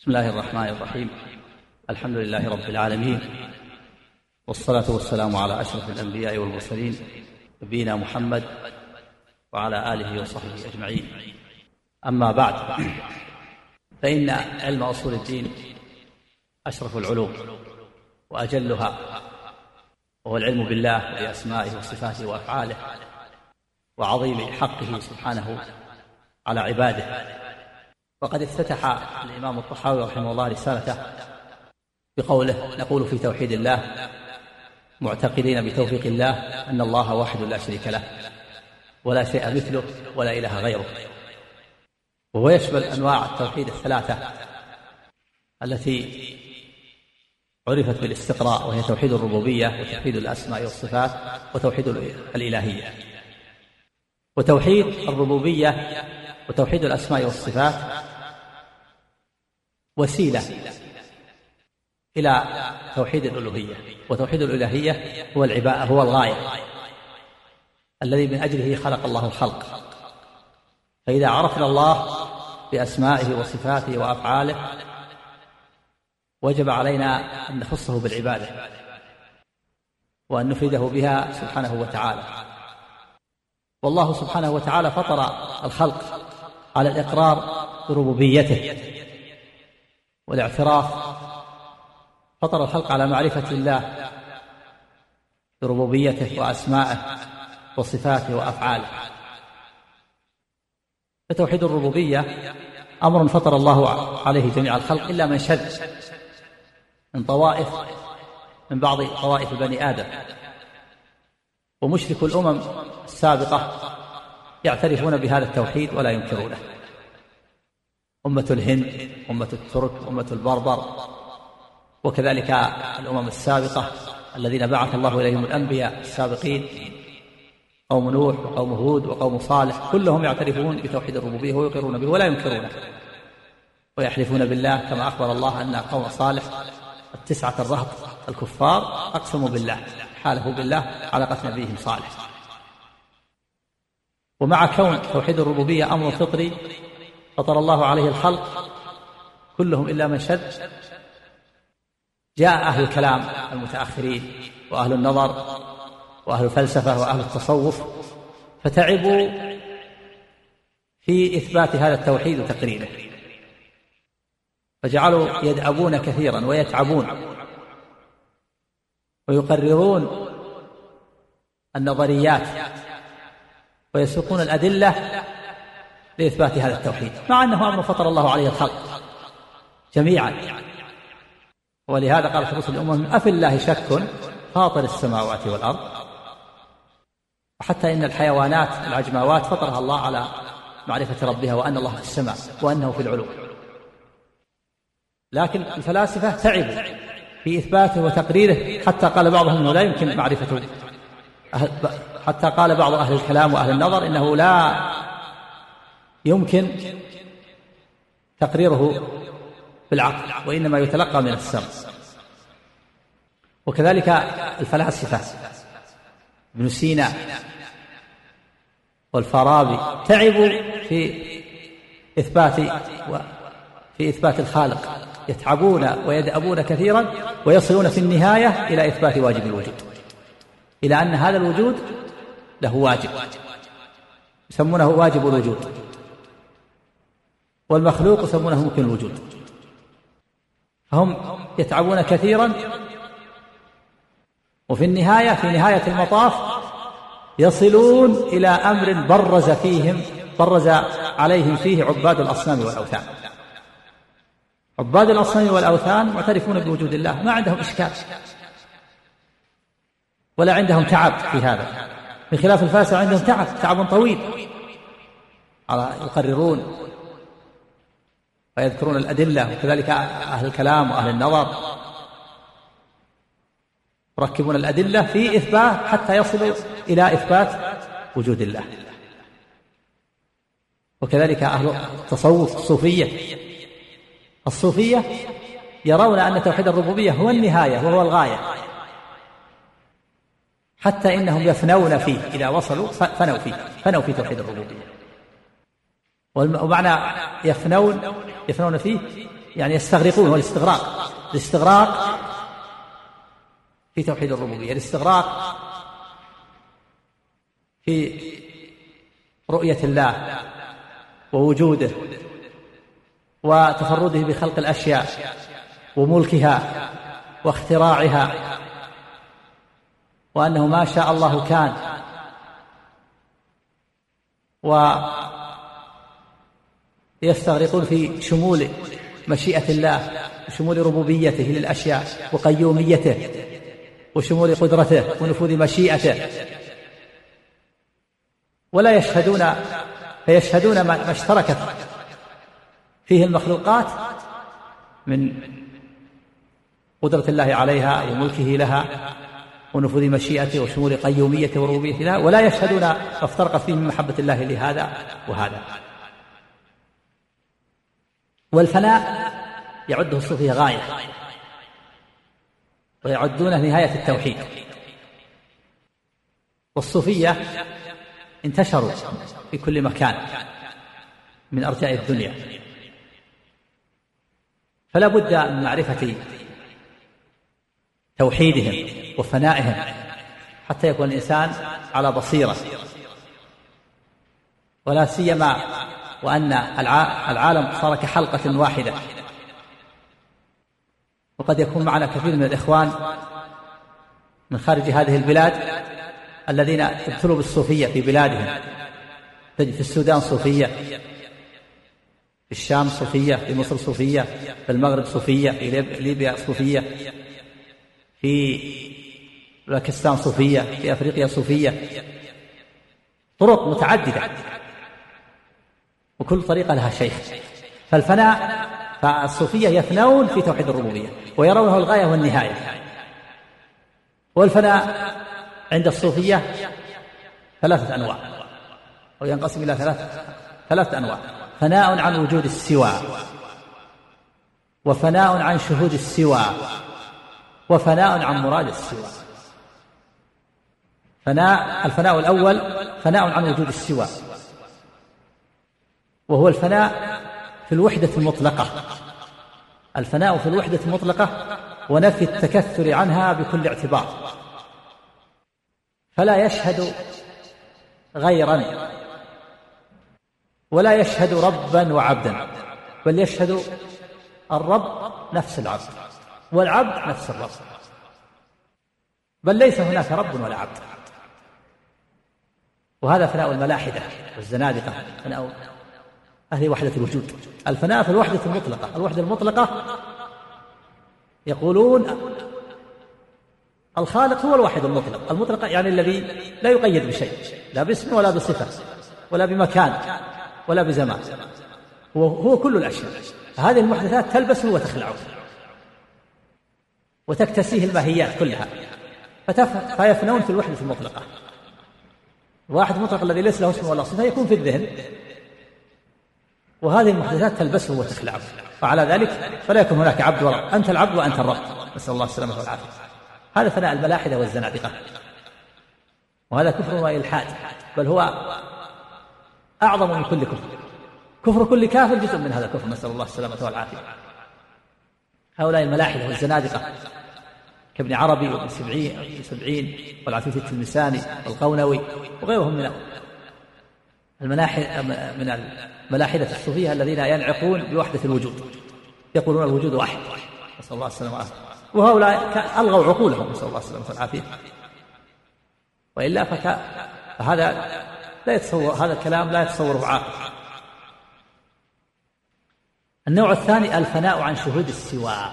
بسم الله الرحمن الرحيم. الحمد لله رب العالمين. والصلاة والسلام على أشرف الأنبياء والمرسلين نبينا محمد وعلى آله وصحبه أجمعين. أما بعد فإن علم أصول الدين أشرف العلوم وأجلها وهو العلم بالله بأسمائه وصفاته وأفعاله وعظيم حقه سبحانه على عباده. وقد افتتح الإمام الطحاوي رحمه الله رسالته بقوله نقول في توحيد الله معتقدين بتوفيق الله أن الله واحد لا شريك له ولا شيء مثله ولا إله غيره. وهو يشمل أنواع التوحيد الثلاثة التي عرفت بالاستقراء وهي توحيد الربوبية وتوحيد الأسماء والصفات وتوحيد الإلهية. وتوحيد الربوبية وتوحيد الأسماء والصفات وسيلة إلى توحيد الألوهية. وتوحيد الإلهية هو العباء هو الغاية الذي من أجله خلق الله الخلق. فإذا عرفنا الله بأسمائه وصفاته وأفعاله وجب علينا أن نخصه بالعبادة وأن نفرده بها سبحانه وتعالى. والله سبحانه وتعالى فطر الخلق على الإقرار بربوبيته والاعتراف. فطر الخلق على معرفة الله بربوبيته وأسمائه وصفاته وأفعاله. فتوحيد الربوبية أمر فطر الله عليه جميع الخلق إلا من شذ من طوائف من بعض طوائف بني آدم. ومشرك الأمم السابقة يعترفون بهذا التوحيد ولا ينكرونه. أمة الهند أمة الترك أمة البربر وكذلك الأمم السابقة الذين بعث الله إليهم الأنبياء السابقين قوم نوح وقوم هود وقوم صالح كلهم يعترفون بتوحيد الربوبية ويقرون به ولا ينكرونه. ويحلفون بالله كما أخبر الله أن قوم صالح التسعة الرهط الكفار أقسموا بالله حالفوا بالله على قتل نبيهم صالح. ومع كون توحيد الربوبية أمر فطري فطر الله عليه الخلق كلهم إلا من شذ جاء أهل الكلام المتأخرين وأهل النظر وأهل الفلسفة وأهل التصوف فتعبوا في إثبات هذا التوحيد وتقريره فجعلوا يدعبون كثيرا ويتعبون ويقررون النظريات ويسوقون الأدلة لإثبات هذا التوحيد مع أنه أمر فطر الله عليه الخلق جميعا. ولهذا قال في رسل الأمم أفي الله شك فاطر السماوات والأرض؟ وحتى إن الحيوانات العجماوات فطرها الله على معرفة ربها وأن الله في السماء وأنه في العلو. لكن الفلاسفة تعبوا في إثباته وتقريره حتى قال بعضهم أنه لا يمكن معرفته حتى قال بعض أهل الكلام وأهل النظر إنه لا يمكن تقريره بالعقل وإنما يتلقى من السمع. وكذلك الفلاسفة ابن سينا والفارابي تعبوا في إثبات في إثبات الخالق. يتعبون ويدأبون كثيرا ويصلون في النهاية إلى إثبات واجب الوجود. إلى أن هذا الوجود له واجب يسمونه واجب الوجود. والمخلوق يسمونه ممكن الوجود. فهم يتعبون كثيرا. وفي النهاية في نهاية المطاف يصلون إلى أمر برز فيهم برز عليهم فيه عباد الأصنام والأوثان. عباد الأصنام والأوثان معترفون بوجود الله ما عندهم إشكال. ولا عندهم تعب في هذا. بخلاف الفاسق عندهم تعب تعب طويل. يقررون ويذكرون الأدلة وكذلك أهل الكلام وأهل النظر يركبون الأدلة في إثبات حتى يصلوا إلى إثبات وجود الله. وكذلك أهل التصوف الصوفية. الصوفية يرون أن توحيد الربوبية هو النهاية وهو الغاية. حتى إنهم يفنون فيه إذا وصلوا فنوا فيه فنوا في توحيد الربوبية. ومعنى يفنون يفنون فيه يعني يستغرقون والاستغراق الاستغراق. في توحيد الربوبية الاستغراق في رؤية الله ووجوده وتفرده بخلق الأشياء وملكها واختراعها وأنه ما شاء الله كان. ويستغرقون في شمول مشيئة الله وشمول ربوبيته للأشياء وقيوميته وشمول قدرته ونفوذ مشيئته. ولا يشهدون فيشهدون ما اشتركت فيه المخلوقات من قدرة الله عليها وملكه لها ونفوذ مشيئته وشمول قيوميته وربوبيته لها ولا يشهدون ما افترقت فيه من محبة الله لهذا وهذا. والفناء يعده الصوفية غاية ويعدونه نهاية التوحيد. والصوفية انتشروا في كل مكان من أرجاء الدنيا. فلا بد من معرفة توحيدهم وفنائهم حتى يكون الإنسان على بصيرة. ولا سيما وأن العالم صار كحلقة واحدة. وقد يكون معنا كثير من الإخوان من خارج هذه البلاد الذين ابتلوا بالصوفية في بلادهم. في السودان صوفية في الشام صوفية في مصر صوفية في المغرب صوفية في ليبيا صوفية في باكستان صوفية في أفريقيا صوفية. طرق متعددة. وكل طريقة لها شيخ. فالفناء فالصوفية يفنون في توحيد الربوبية ويرونه الغاية والنهاية. والفناء عند الصوفية ثلاثة أنواع أو ينقسم إلى ثلاث ثلاثة أنواع. فناء عن وجود السوى وفناء عن شهود السوى وفناء عن مراد السوى. فناء الفناء الأول فناء عن وجود السوى. وهو الفناء في الوحدة المطلقة. الفناء في الوحدة المطلقة ونفي التكثر عنها بكل اعتبار. فلا يشهد غيرا ولا يشهد ربا وعبدا بل يشهد الرب نفس العبد والعبد نفس الرب. بل ليس هناك رب ولا عبد. وهذا فناء الملاحدة والزنادقة. فناء أهل وحدة الوجود. الفناء في الوحدة المطلقة. الوحدة المطلقة يقولون الخالق هو الواحد المطلق. المطلق يعني الذي لا يقيد بشيء. لا باسم ولا بصفة ولا بمكان ولا بزمان. هو, هو كل الأشياء. هذه المحدثات تلبسه وتخلعه وتكتسيه الماهيات كلها. فيفنون في الوحدة المطلقة. الواحد المطلق الذي ليس له اسم ولا صفة يكون في الذهن. وهذه المحدثات تلبسه وتخلعه وعلى ذلك فلا يكون هناك عبد ورب. أنت العبد وأنت الرب. نسأل الله السلامة والعافية. هذا فناء الملاحدة والزنادقة. وهذا كفر وإلحاد بل هو أعظم من كل كفر. كفر كل كافر جزء من هذا الكفر. نسأل الله السلامة والعافية. هؤلاء الملاحدة والزنادقة. كابن عربي وابن سبعين, سبعين والعفيف التلمساني والقونوي وغيرهم من الملاحدة من الملاحدة الصوفية الذين ينعقون بوحدة الوجود. يقولون الوجود واحد. نسأل الله السلامة والعافية. وهؤلاء ألغوا عقولهم. نسأل الله السلامة والعافية. وإلا فك... فهذا لا يتصور هذا الكلام لا يتصوره عاقل النوع الثاني الفناء عن شهود السواء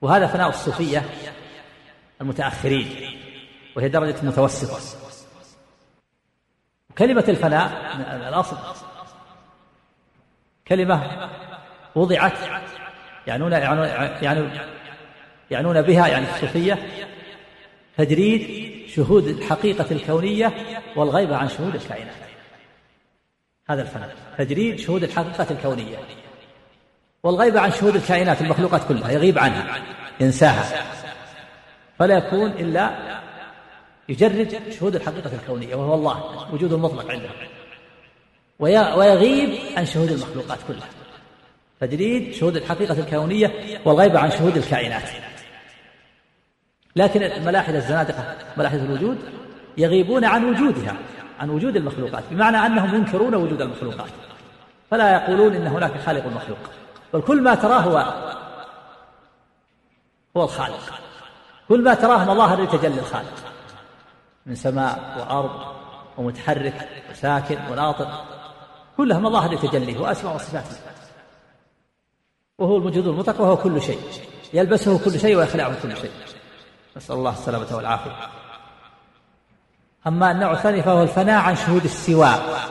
وهذا فناء الصوفية المتأخرين. وهي درجة متوسطة. كلمة الفناء الأصل. كلمة وضعت يعنون يعنون يعنون بها يعني الصوفية تجريد شهود الحقيقة الكونية والغيبة عن شهود الكائنات. هذا الفناء تجريد شهود الحقيقة الكونية والغيبة عن شهود الكائنات المخلوقات كلها يغيب عنها ينساها. فلا يكون إلا يجرد شهود الحقيقة الكونية وهو الله وجود المطلق عنده. ويغيب عن شهود المخلوقات كلها. تجريد شهود الحقيقة الكونية والغيبة عن شهود الكائنات. لكن الملاحدة الزنادقة ملاحدة الوجود يغيبون عن وجودها عن وجود المخلوقات بمعنى أنهم ينكرون وجود المخلوقات. فلا يقولون إن هناك خالق مخلوق. بل كل ما تراه هو هو الخالق. كل ما تراه مظاهر لتجلي الخالق. من سماء وأرض ومتحرك وساكن وناطق كلها مظاهر لتجليه وأسماء وصفات. وهو الموجود المطلق وهو كل شيء. يلبسه كل شيء ويخلعه كل شيء. نسأل الله السلامة والعافية. أما النوع الثاني فهو الفناء عن شهود السواء.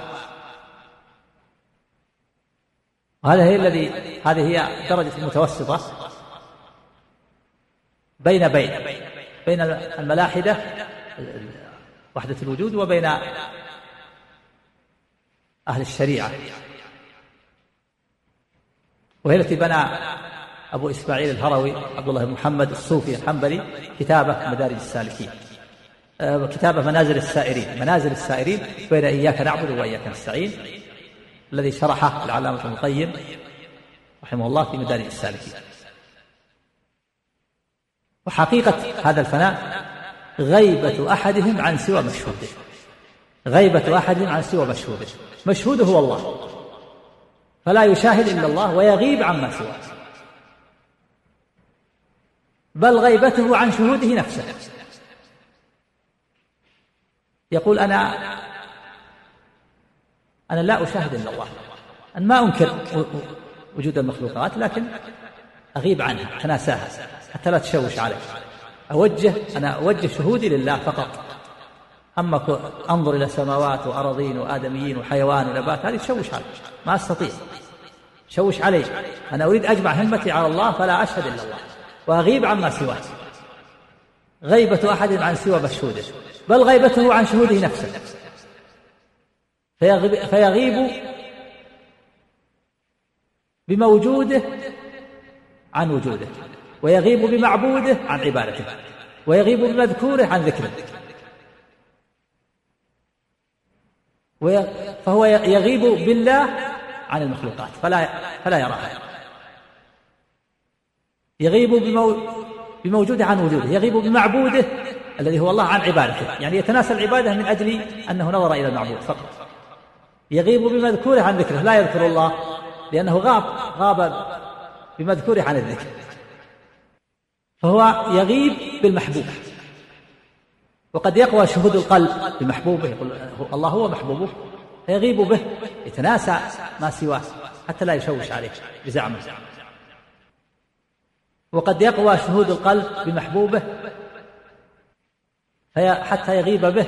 وهذا هي الذي هذه هي درجة المتوسطة. بين بين بين الملاحدة وحدة الوجود وبين أهل الشريعة. وهي التي بنى أبو إسماعيل الهروي عبد الله بن محمد الصوفي الحنبلي كتابه مدارج السالكين. آه، كتابه منازل السائرين. منازل السائرين بين إياك نعبد وإياك نستعين الذي شرحه العلامة ابن القيم رحمه الله في مدارج السالكين. وحقيقة هذا الفناء غيبة أحدهم عن سوى مشهوده غيبة أحدهم عن سوى مشهوده مشهوده هو الله. فلا يشاهد إلا الله ويغيب عما سواه بل غيبته عن شهوده نفسه. يقول أنا أنا لا أشاهد إلا الله. أنا ما أنكر وجود المخلوقات لكن أغيب عنها أتناساها حتى لا تشوش علي أوجه أنا أوجه شهودي لله فقط. أما أنظر إلى سماوات وأراضين وآدميين وحيوان ونبات هذه تشوش علي ما أستطيع. شوش علي. أنا أريد أجمع همتي على الله فلا أشهد إلا الله. وأغيب عما سواه غيبة أحد عن سوى مشهوده. بل غيبته عن شهوده نفسه. فيغيب, فيغيب بموجوده عن وجوده. ويغيب بمعبوده عن عبادته ويغيب بمذكوره عن ذكره. فهو يغيب بالله عن المخلوقات فلا فلا يراها. يغيب بمو بموجوده عن وجوده يغيب بمعبوده الذي هو الله عن عبادته. يعني يتناسى العبادة من أجل أنه نظر إلى المعبود فقط. يغيب بمذكوره عن ذكره لا يذكر الله لأنه غاب غاب بمذكوره عن الذكر. فهو يغيب بالمحبوب. وقد يقوى شهود القلب بمحبوبه يقول الله هو محبوبه فيغيب به يتناسى ما سواه حتى لا يشوش عليه بزعمه. وقد يقوى شهود القلب بمحبوبه في حتى يغيب به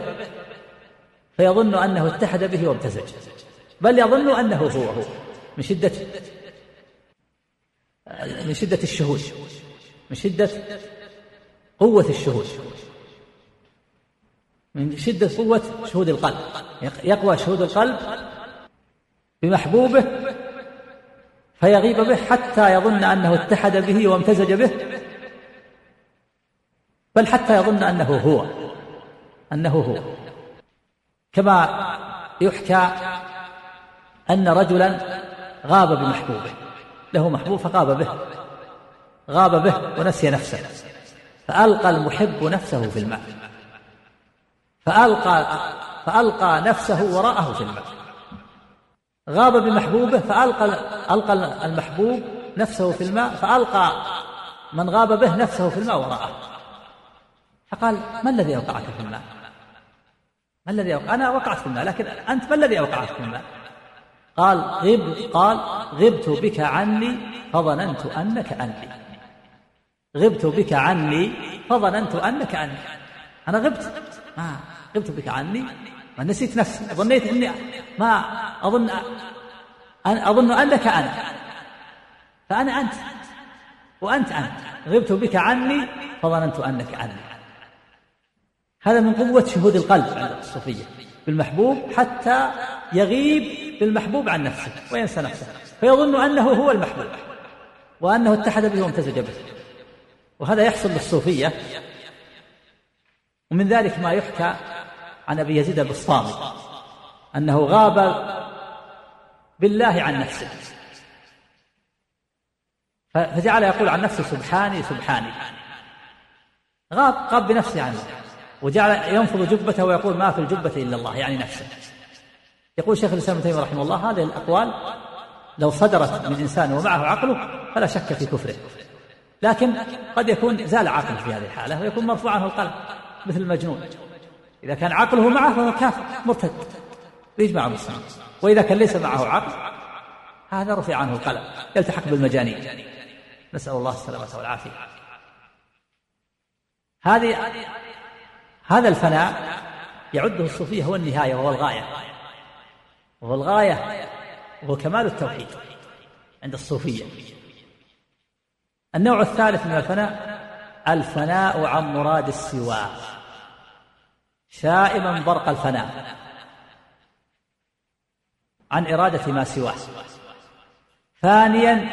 فيظن أنه اتحد به وامتزج. بل يظن أنه هو هو من شدة من شدة الشهود. من شدة قوة الشهود. من شدة قوة شهود القلب. يقوى شهود القلب بمحبوبه فيغيب به حتى يظن أنه اتحد به وامتزج به بل حتى يظن أنه هو أنه هو. كما يحكى أن رجلا غاب بمحبوبه له محبوب فغاب به. غاب به ونسي نفسه. فألقى المحب نفسه في الماء فألقى فألقى نفسه وراءه في الماء غاب بمحبوبه فألقى ألقى المحبوب نفسه في الماء فألقى من غاب به نفسه في الماء وراءه. فقال ما الذي أوقعك في الماء؟ ما الذي أوقع أنا وقعت في الماء لكن أنت ما الذي أوقعك في الماء؟ قال غب قال غبت بك عني فظننت أنك أنت. غبت بك عني. فظننت أنك أنت. أنا غبت. ما غبت بك عني. ما نسيت نفسي. ظنيت أني ما أظن أن أظن أنك انا فأنا أنت. وأنت أنت. غبت بك عني. فظننت أنك أنا هذا من قوة شهود القلب عند الصوفية. بالمحبوب حتى يغيب بالمحبوب عن نفسه. وينسى نفسه. فيظن أنه هو المحبوب. وأنه اتحد به وامتزج به. وهذا يحصل للصوفية. ومن ذلك ما يحكى عن أبي يزيد البسطامي أنه غاب بالله عن نفسه. فجعل يقول عن نفسه سبحاني سبحاني. غاب غاب بنفسه عنه. وجعل ينفض جبته ويقول ما في الجبة إلا الله يعني نفسه. يقول شيخ الإسلام ابن تيمية رحمه الله هذه الأقوال لو صدرت من إنسان ومعه عقله فلا شك في كفره. لكن قد يكون زال عقله في هذه الحالة ويكون مرفوع عنه القلم مثل المجنون. إذا كان عقله معه فهو كافر مرتد. يجمع المسلمين. وإذا كان ليس معه عقل هذا رفع عنه القلم يلتحق بالمجانين. نسأل الله السلامة والعافية. هذه هذا الفناء يعده الصوفية هو النهاية وهو الغاية. وهو الغاية وهو كمال التوحيد عند الصوفية. النوع الثالث من الفناء الفناء عن مراد السواه شائما برق الفناء. عن إرادة ما سواه. ثانيا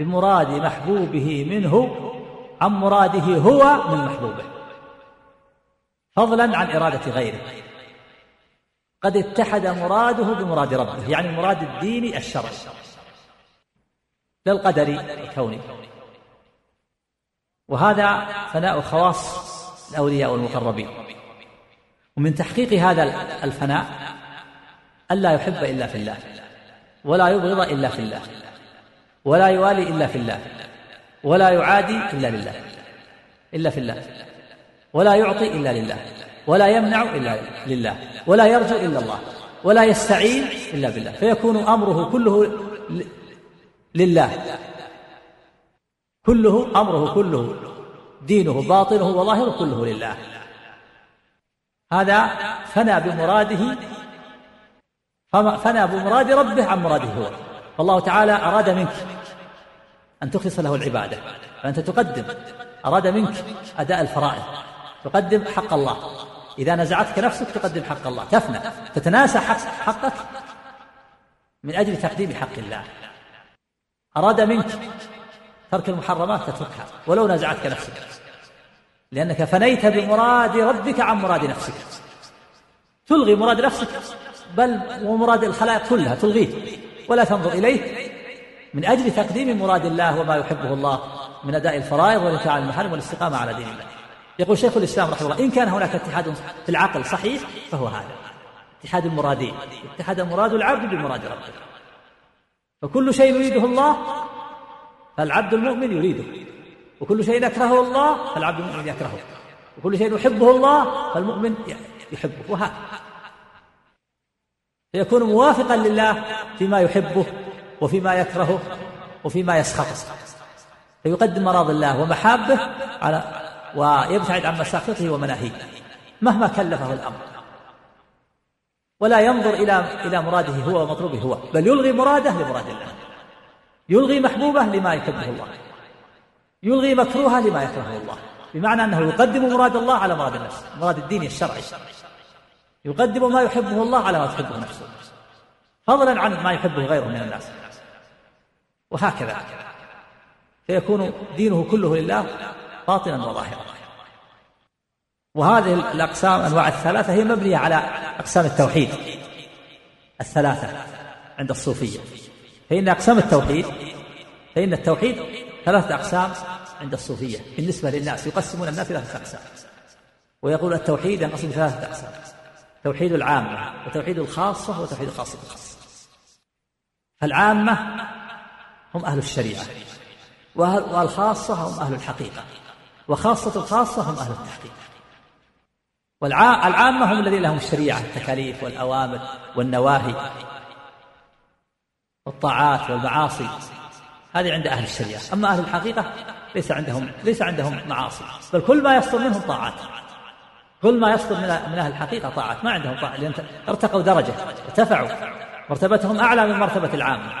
بمراد محبوبه منه عن مراده هو من محبوبه. فضلا عن إرادة غيره. قد اتحد مراده بمراد ربه يعني مراد الدين الشرعي. لا القدري الكوني. وهذا فناء خواص الأولياء والمقربين. ومن تحقيق هذا الفناء ألا يحب إلا في الله ولا يبغض إلا في الله ولا يوالي إلا في الله ولا يعادي إلا لله إلا في الله ولا يعطي إلا لله ولا يمنع إلا لله ولا يرجو إلا الله ولا يستعين إلا بالله فيكون أمره كله لله. كله أمره كله دينه باطنه وظاهره كله لله. هذا فنى بمراده فنى بمراد ربه عن مراده هو. فالله تعالى أراد منك أن تخلص له العبادة. فأنت تقدم أراد منك أداء الفرائض. تقدم حق الله. إذا نزعتك نفسك تقدم حق الله. تفنى. تتناسى حق حقك من أجل تقديم حق الله. أراد منك ترك المحرمات تتركها ولو نزعتك نفسك. لأنك فنيت بمراد ربك عن مراد نفسك. تلغي مراد نفسك بل ومراد الخلائق كلها تلغيه. ولا تنظر إليه من أجل تقديم مراد الله وما يحبه الله من أداء الفرائض والانتهاء عن المحارم والاستقامة على دين الله. يقول شيخ الإسلام رحمه الله إن كان هناك اتحاد في العقل صحيح فهو هذا. اتحاد المرادين. اتحاد مراد العبد بمراد ربه. فكل شيء يريده الله فالعبد المؤمن يريده وكل شيء يكرهه الله فالعبد المؤمن يكرهه وكل شيء يحبه الله فالمؤمن يحبه وهذا فيكون موافقا لله فيما يحبه وفيما يكرهه وفيما يسخطه. فيقدم مراض الله ومحابه على ويبتعد عن مساخطه ومناهيه مهما كلفه الأمر. ولا ينظر إلى إلى مراده هو ومطلوبه هو بل يلغي مراده لمراد الله. يلغي محبوبه لما يحبه الله. يلغي مكروهه لما يكرهه الله. بمعنى أنه يقدم مراد الله على مراد النفس مراد الدين الشرعي. يقدم ما يحبه الله على ما تحبه نفسه. فضلا عن ما يحبه غيره من الناس. وهكذا فيكون دينه كله لله باطنا وظاهرا. وهذه الأقسام أنواع الثلاثة هي مبنية على أقسام التوحيد. الثلاثة عند الصوفية. فإن أقسام التوحيد فإن التوحيد ثلاثة أقسام عند الصوفية. بالنسبة للناس يقسمون الناس إلى ثلاثة أقسام. ويقول التوحيد ينقسم ثلاثة أقسام. توحيد العامة وتوحيد الخاصة وتوحيد الخاصة بالخاصة فالعامة هم أهل الشريعة والخاصة هم أهل الحقيقة وخاصة الخاصة هم أهل التحقيق. والعامة هم الذين لهم الشريعة التكاليف والأوامر والنواهي. والطاعات والمعاصي. هذه عند أهل الشريعة. أما أهل الحقيقة ليس عندهم ليس عندهم معاصي. بل كل ما يصدر منهم طاعات. كل ما يصدر من أهل الحقيقة طاعات. ما عندهم طاعات لأن ارتقوا درجة ارتفعوا. مرتبتهم أعلى من مرتبة العامة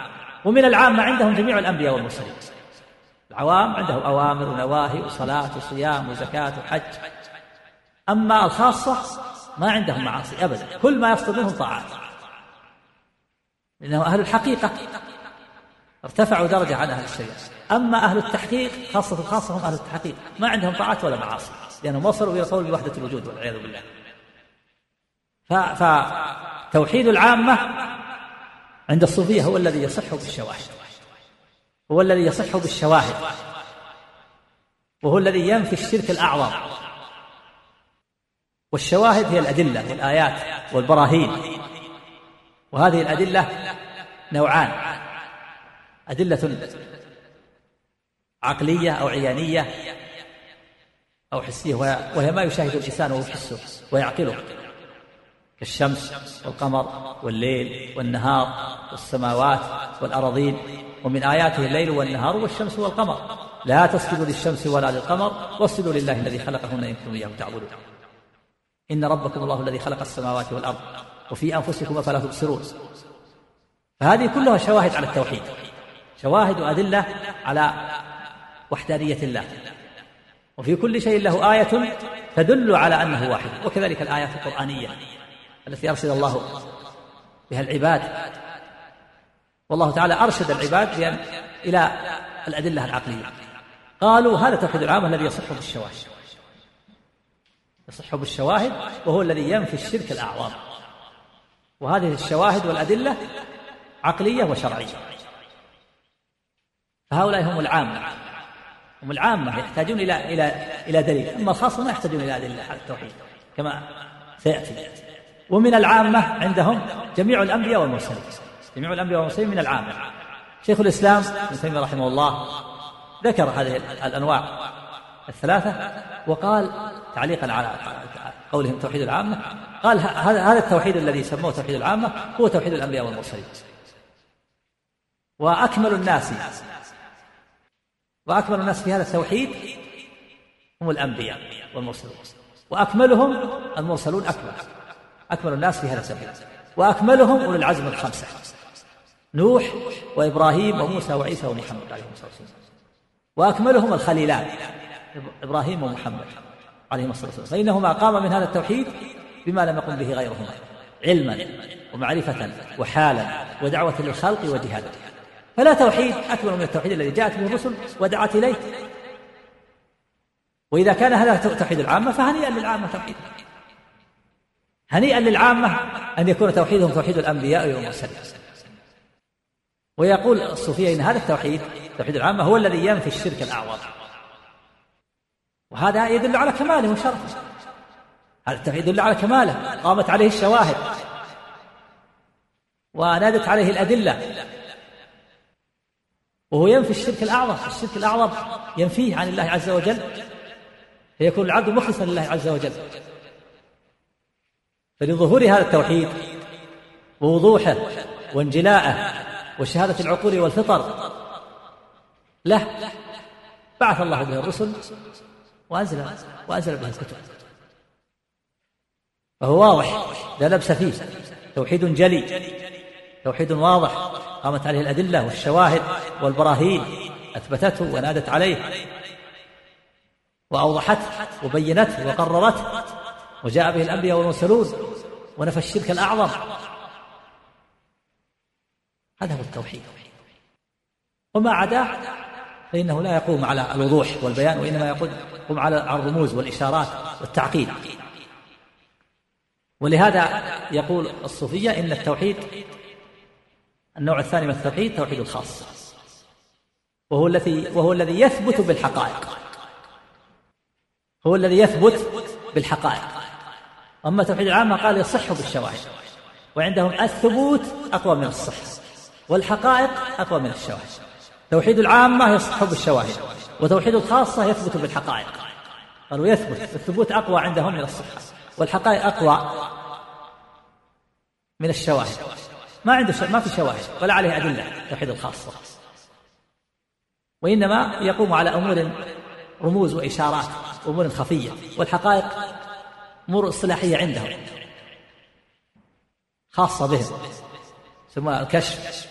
ومن العامة عندهم جميع الأنبياء والمرسلين. العوام عندهم أوامر ونواهي وصلاة وصيام وزكاة وحج. أما الخاصة ما عندهم معاصي أبدا. كل ما يصدر منهم طاعات. لأنهم أهل الحقيقة. ارتفعوا درجة عن أهل الشريعة أما أهل التحقيق خاصة الخاصة هم أهل التحقيق. ما عندهم طاعات ولا معاصي لأنهم وصلوا إلى قول بوحدة الوجود والعياذ بالله. فتوحيد العامة عند الصوفية هو الذي يصح بالشواهد. هو الذي يصح بالشواهد. وهو الذي ينفي الشرك الأعظم. والشواهد هي الأدلة والآيات والبراهين. وهذه الأدلة نوعان. أدلة عقلية أو عيانية أو حسية وهي ما يشاهد الإنسان ويحسه ويعقله. كالشمس والقمر والليل والنهار والسماوات والأراضين ومن آياته الليل والنهار والشمس والقمر. لا تسجدوا للشمس ولا للقمر واسجدوا لله الذي خلقهن إن كنتم إياه تعبدون. إن ربكم الله الذي خلق السماوات والأرض وفي أنفسكم أفلا تبصرون. فهذه كلها شواهد على التوحيد. شواهد وأدلة على وحدانية الله. وفي كل شيء له آية تدل على أنه واحد. وكذلك الآيات القرآنية التي أرشد الله بها العباد. والله تعالى أرشد العباد إلى الأدلة العقلية. قالوا هذا توحيد العام الذي يصح بالشواهد. يصح بالشواهد وهو الذي ينفي الشرك الأعظم. وهذه الشواهد والأدلة عقلية وشرعية. فهؤلاء هم العامة. هم العامة يحتاجون إلى إلى إلى دليل. أما الخاصة ما يحتاجون إلى أدلة على التوحيد كما سيأتي. ومن العامة عندهم جميع الأنبياء والمرسلين. جميع الأنبياء والمرسلين من العامة. شيخ الإسلام ابن تيمية رحمه الله ذكر هذه الأنواع الثلاثة وقال تعليقا على قولهم توحيد العامة قال هذا التوحيد الذي سموه توحيد العامة هو توحيد الأنبياء والمرسلين. وأكمل الناس. وأكمل الناس في هذا التوحيد هم الأنبياء والمرسلون. وأكملهم المرسلون أكمل. أكمل الناس في هذا التوحيد. وأكملهم أولي العزم الخمسة. نوح وإبراهيم وموسى وعيسى ومحمد عليهم الصلاة والسلام. وأكملهم الخليلان إبراهيم ومحمد عليهما الصلاة والسلام. فإنهما قام من هذا التوحيد بما لم يقم به غيرهما. علما ومعرفة وحالا ودعوة للخلق وجهادا فلا توحيد أكبر من التوحيد الذي جاءت به الرسل ودعت إليه. وإذا كان هذا توحيد العامة فهنيئا للعامة توحيد هنيئا للعامة أن يكون توحيدهم توحيد الأنبياء والمرسلين. ويقول الصوفية إن هذا التوحيد توحيد العامة هو الذي ينفي الشرك الأعظم. وهذا يدل على كماله وشرفه. هذا التوحيد يدل على كماله. قامت عليه الشواهد. ونادت عليه الأدلة. وهو ينفي الشرك الأعظم. الشرك الأعظم ينفيه عن الله عز وجل. فيكون العبد مخلصا لله عز وجل. فلظهور هذا التوحيد ووضوحه وانجلاءه وشهادة العقول والفطر له بعث الله به الرسل وأنزل وأنزل به الكتب. فهو واضح لا لبس فيه. توحيد جلي. توحيد واضح. قامت عليه الأدلة والشواهد والبراهين أثبتته ونادت عليه. وأوضحته وبينته وقررته وجاء به الأنبياء والمرسلون ونفى الشرك الأعظم. هذا هو التوحيد. وما عداه فإنه لا يقوم على الوضوح والبيان وإنما يقوم على الرموز والإشارات والتعقيد. ولهذا يقول الصوفية إن التوحيد النوع الثاني من التوحيد توحيد الخاص. وهو الذي وهو الذي يثبت بالحقائق. هو الذي يثبت بالحقائق. أما توحيد العامة قال يصح بالشواهد. وعندهم الثبوت أقوى من الصح. والحقائق أقوى من الشواهد. توحيد العامة يصح بالشواهد. وتوحيد الخاصة يثبت بالحقائق. قالوا يثبت. الثبوت أقوى عندهم من الصحة والحقائق أقوى من الشواهد. ما عنده ما في شواهد ولا عليه أدلة توحيد الخاصة. وإنما يقوم على أمور رموز وإشارات أمور خفية والحقائق أمور اصطلاحية عندهم خاصة بهم. يسمونها الكشف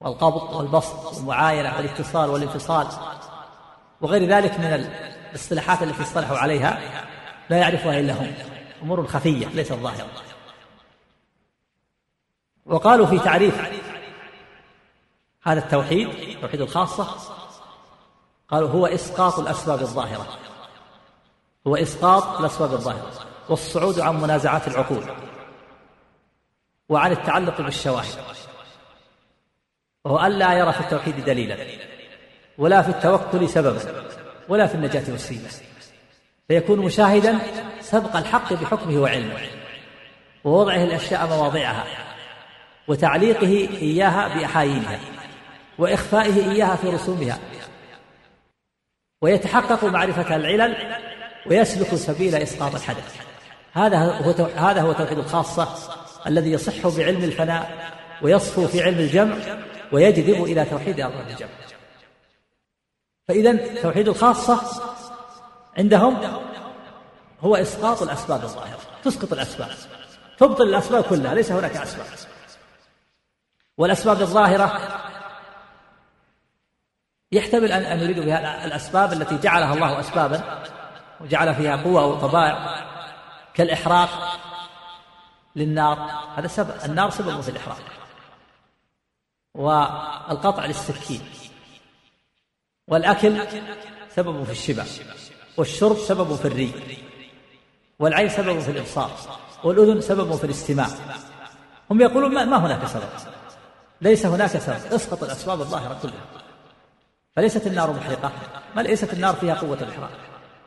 والقبض والبسط والمعاينة والاتصال والانفصال وغير ذلك من الاصطلاحات التي اصطلحوا عليها لا يعرفها إلا هم. أمور خفية ليست ظاهرة. وقالوا في تعريف هذا التوحيد توحيد الخاصة قالوا هو إسقاط الأسباب الظاهرة هو إسقاط الأسباب الظاهرة والصعود عن منازعات العقول وعن التعلق بالشواهد وهو ألا يرى في التوحيد دليلا ولا في التوكل سببا ولا في النجاة وسيلة فيكون مشاهدا سبق الحق بحكمه وعلمه ووضعه الأشياء مواضعها. وتعليقه إياها بأحايينها وإخفائه إياها في رسومها. ويتحقق معرفة العلل ويسلك سبيل إسقاط الحدث. هذا هو هذا هو توحيد الخاصة الذي يصح بعلم الفناء ويصفو في علم الجمع ويجذب إلى توحيد أرباب الجمع. فإذا توحيد الخاصة عندهم هو إسقاط الأسباب الظاهرة تسقط الأسباب تبطل الأسباب كلها ليس هناك أسباب. والأسباب الظاهرة. يحتمل أن يريد بها الأسباب التي جعلها الله أسبابا وجعل فيها قوة أو طبائع كالإحراق للنار. هذا سبب النار سبب في الإحراق. والقطع للسكين. والأكل سبب في الشبع. والشرب سبب في الري. والعين سبب في الإبصار. والأذن سبب في الاستماع. هم يقولون ما هناك سبب. ليس هناك سبب اسقط الأسباب الظاهرة كلها. فليست النار محرقة ما ليست النار فيها قوة الإحراق.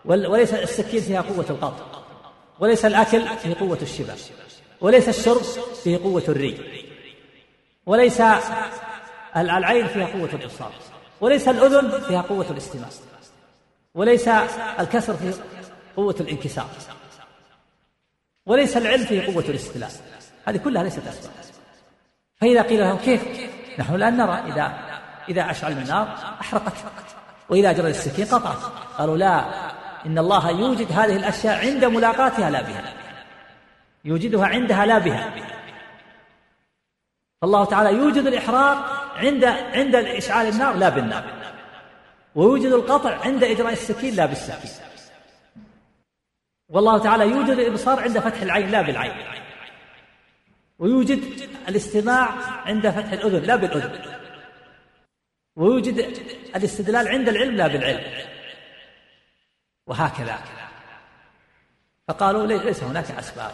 وليس السكين فيها قوة القطع. وليس الأكل فيه قوة الشبع. وليس الشرب فيه قوة الري. وليس العين فيها قوة الإبصار. وليس الأذن فيها قوة الاستماع. وليس الكسر فيه قوة الانكسار. وليس العلم فيه قوة الاستدلال هذه كلها ليست أسباب. فإذا قيل لهم كيف؟ نحن الآن نرى إذا إذا أشعلنا النار أحرقت وإذا جرى السكين قطعت. قالوا لا إن الله يوجد هذه الأشياء عند ملاقاتها لا بها. يوجدها عندها لا بها. فالله تعالى يوجد الإحراق عند عند إشعال النار لا بالنار. ويوجد القطع عند إجراء السكين لا بالسكين. والله تعالى يوجد الإبصار عند فتح العين لا بالعين. ويوجد الاستماع عند فتح الأذن لا بالأذن. ويوجد الاستدلال عند العلم لا بالعلم. وهكذا. فقالوا ليس هناك أسباب.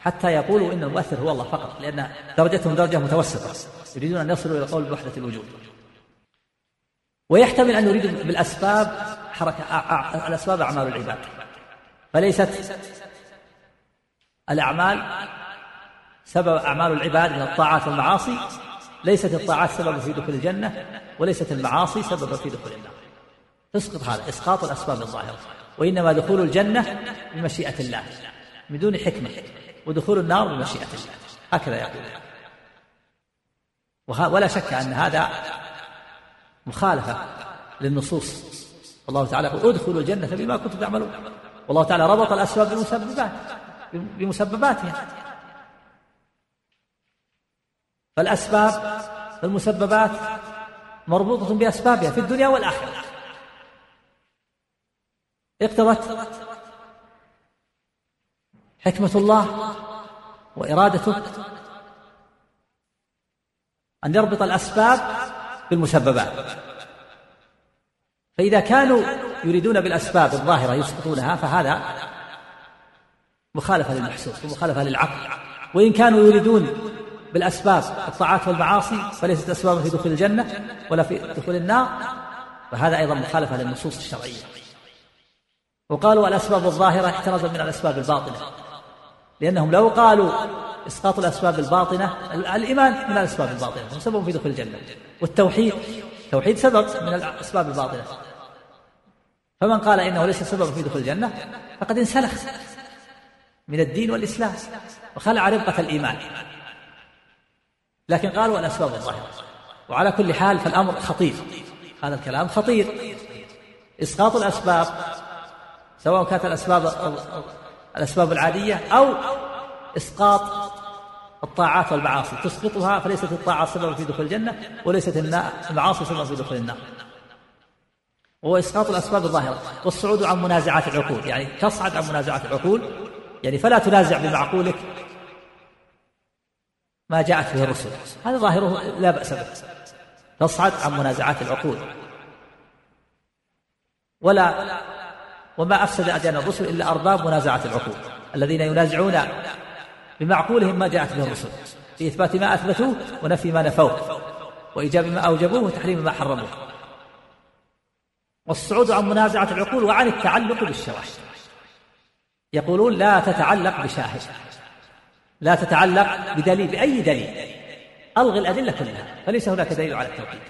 حتى يقولوا إن المؤثر هو الله فقط لأن درجتهم درجة متوسطة. يريدون أن يصلوا إلى القول بوحدة الوجود. ويحتمل أن يريدوا بالأسباب حركة الأسباب أعمال العباد. فليست الأعمال سبب أعمال العباد من الطاعات والمعاصي ليست الطاعات سبب في دخول الجنة وليست المعاصي سبب في دخول النار. تسقط هذا إسقاط الأسباب الظاهرة. وإنما دخول الجنة بمشيئة الله من دون حكمة ودخول النار بمشيئة الله. هكذا يقول. ولا شك أن هذا مخالفة للنصوص. الله تعالى يقول ادخلوا الجنة بما كنتم تعملون. والله تعالى ربط الأسباب بالمسببات بمسبباتها. فالأسباب المسببات مربوطة بأسبابها في الدنيا والآخرة. اقتضت حكمة الله وإرادته أن يربط الأسباب بالمسببات. فإذا كانوا يريدون بالأسباب الظاهرة يسقطونها فهذا مخالفة للمحسوس ومخالفة للعقل. وإن كانوا يريدون بالأسباب الطاعات والمعاصي فليست أسبابا في دخول الجنة ولا في دخول النار. فهذا أيضا مخالفة للنصوص الشرعية. وقالوا الأسباب الظاهرة احترزا من الأسباب الباطنة. لأنهم لو قالوا إسقاط الأسباب الباطنة الإيمان من الأسباب الباطنة سبب في دخول الجنة. والتوحيد توحيد سبب من الأسباب الباطنة. فمن قال إنه ليس سببا في دخول الجنة فقد انسلخ من الدين والإسلام وخلع ربقة الإيمان. لكن قالوا الأسباب الظاهرة. وعلى كل حال فالأمر خطير. هذا الكلام خطير. إسقاط الأسباب سواء كانت الأسباب الأسباب العادية أو إسقاط الطاعات والمعاصي. تسقطها فليست الطاعة سببا في دخول الجنة وليست المعاصي سببا في دخول النار. وهو إسقاط الأسباب الظاهرة. والصعود عن منازعات العقول. يعني تصعد عن منازعات العقول. يعني فلا تنازع بمعقولك. ما جاءت به الرسل. هذا ظاهره لا بأس به. تصعد عن منازعات العقول. ولا وما أفسد أديان الرسل إلا أرباب منازعة العقول. الذين ينازعون بمعقولهم ما جاءت به الرسل. في إثبات ما أثبتوه ونفي ما نفوه. وإيجاب ما أوجبوه وتحريم ما حرموه. والصعود عن منازعة العقول وعن التعلق بالشواهد يقولون لا تتعلق بشاهد. لا تتعلق بدليل بأي دليل؟ ألغي الأدلة كلها فليس هناك دليل على التوحيد.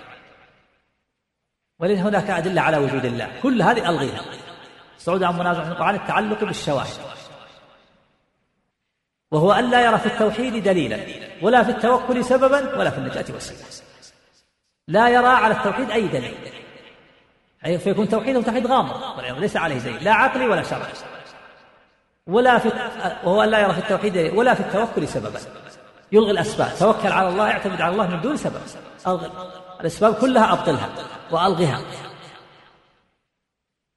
وليس هناك أدلة على وجود الله كل هذه ألغيها. الصعود عن منازعة عن التعلق بالشواهد. وهو أن لا يرى في التوحيد دليلا ولا في التوكل سببا ولا في النجاة وسيلة. لا يرى على التوحيد أي دليل. فيكون توحيده توحيد غامض ليس عليه دليل لا عقلي ولا شرعي. ولا في وهو لا يرى في التوحيد ولا في التوكل سببا. يلغي الأسباب. توكل على الله اعتمد على الله من دون سبب. ألغي. الأسباب كلها أبطلها وألغها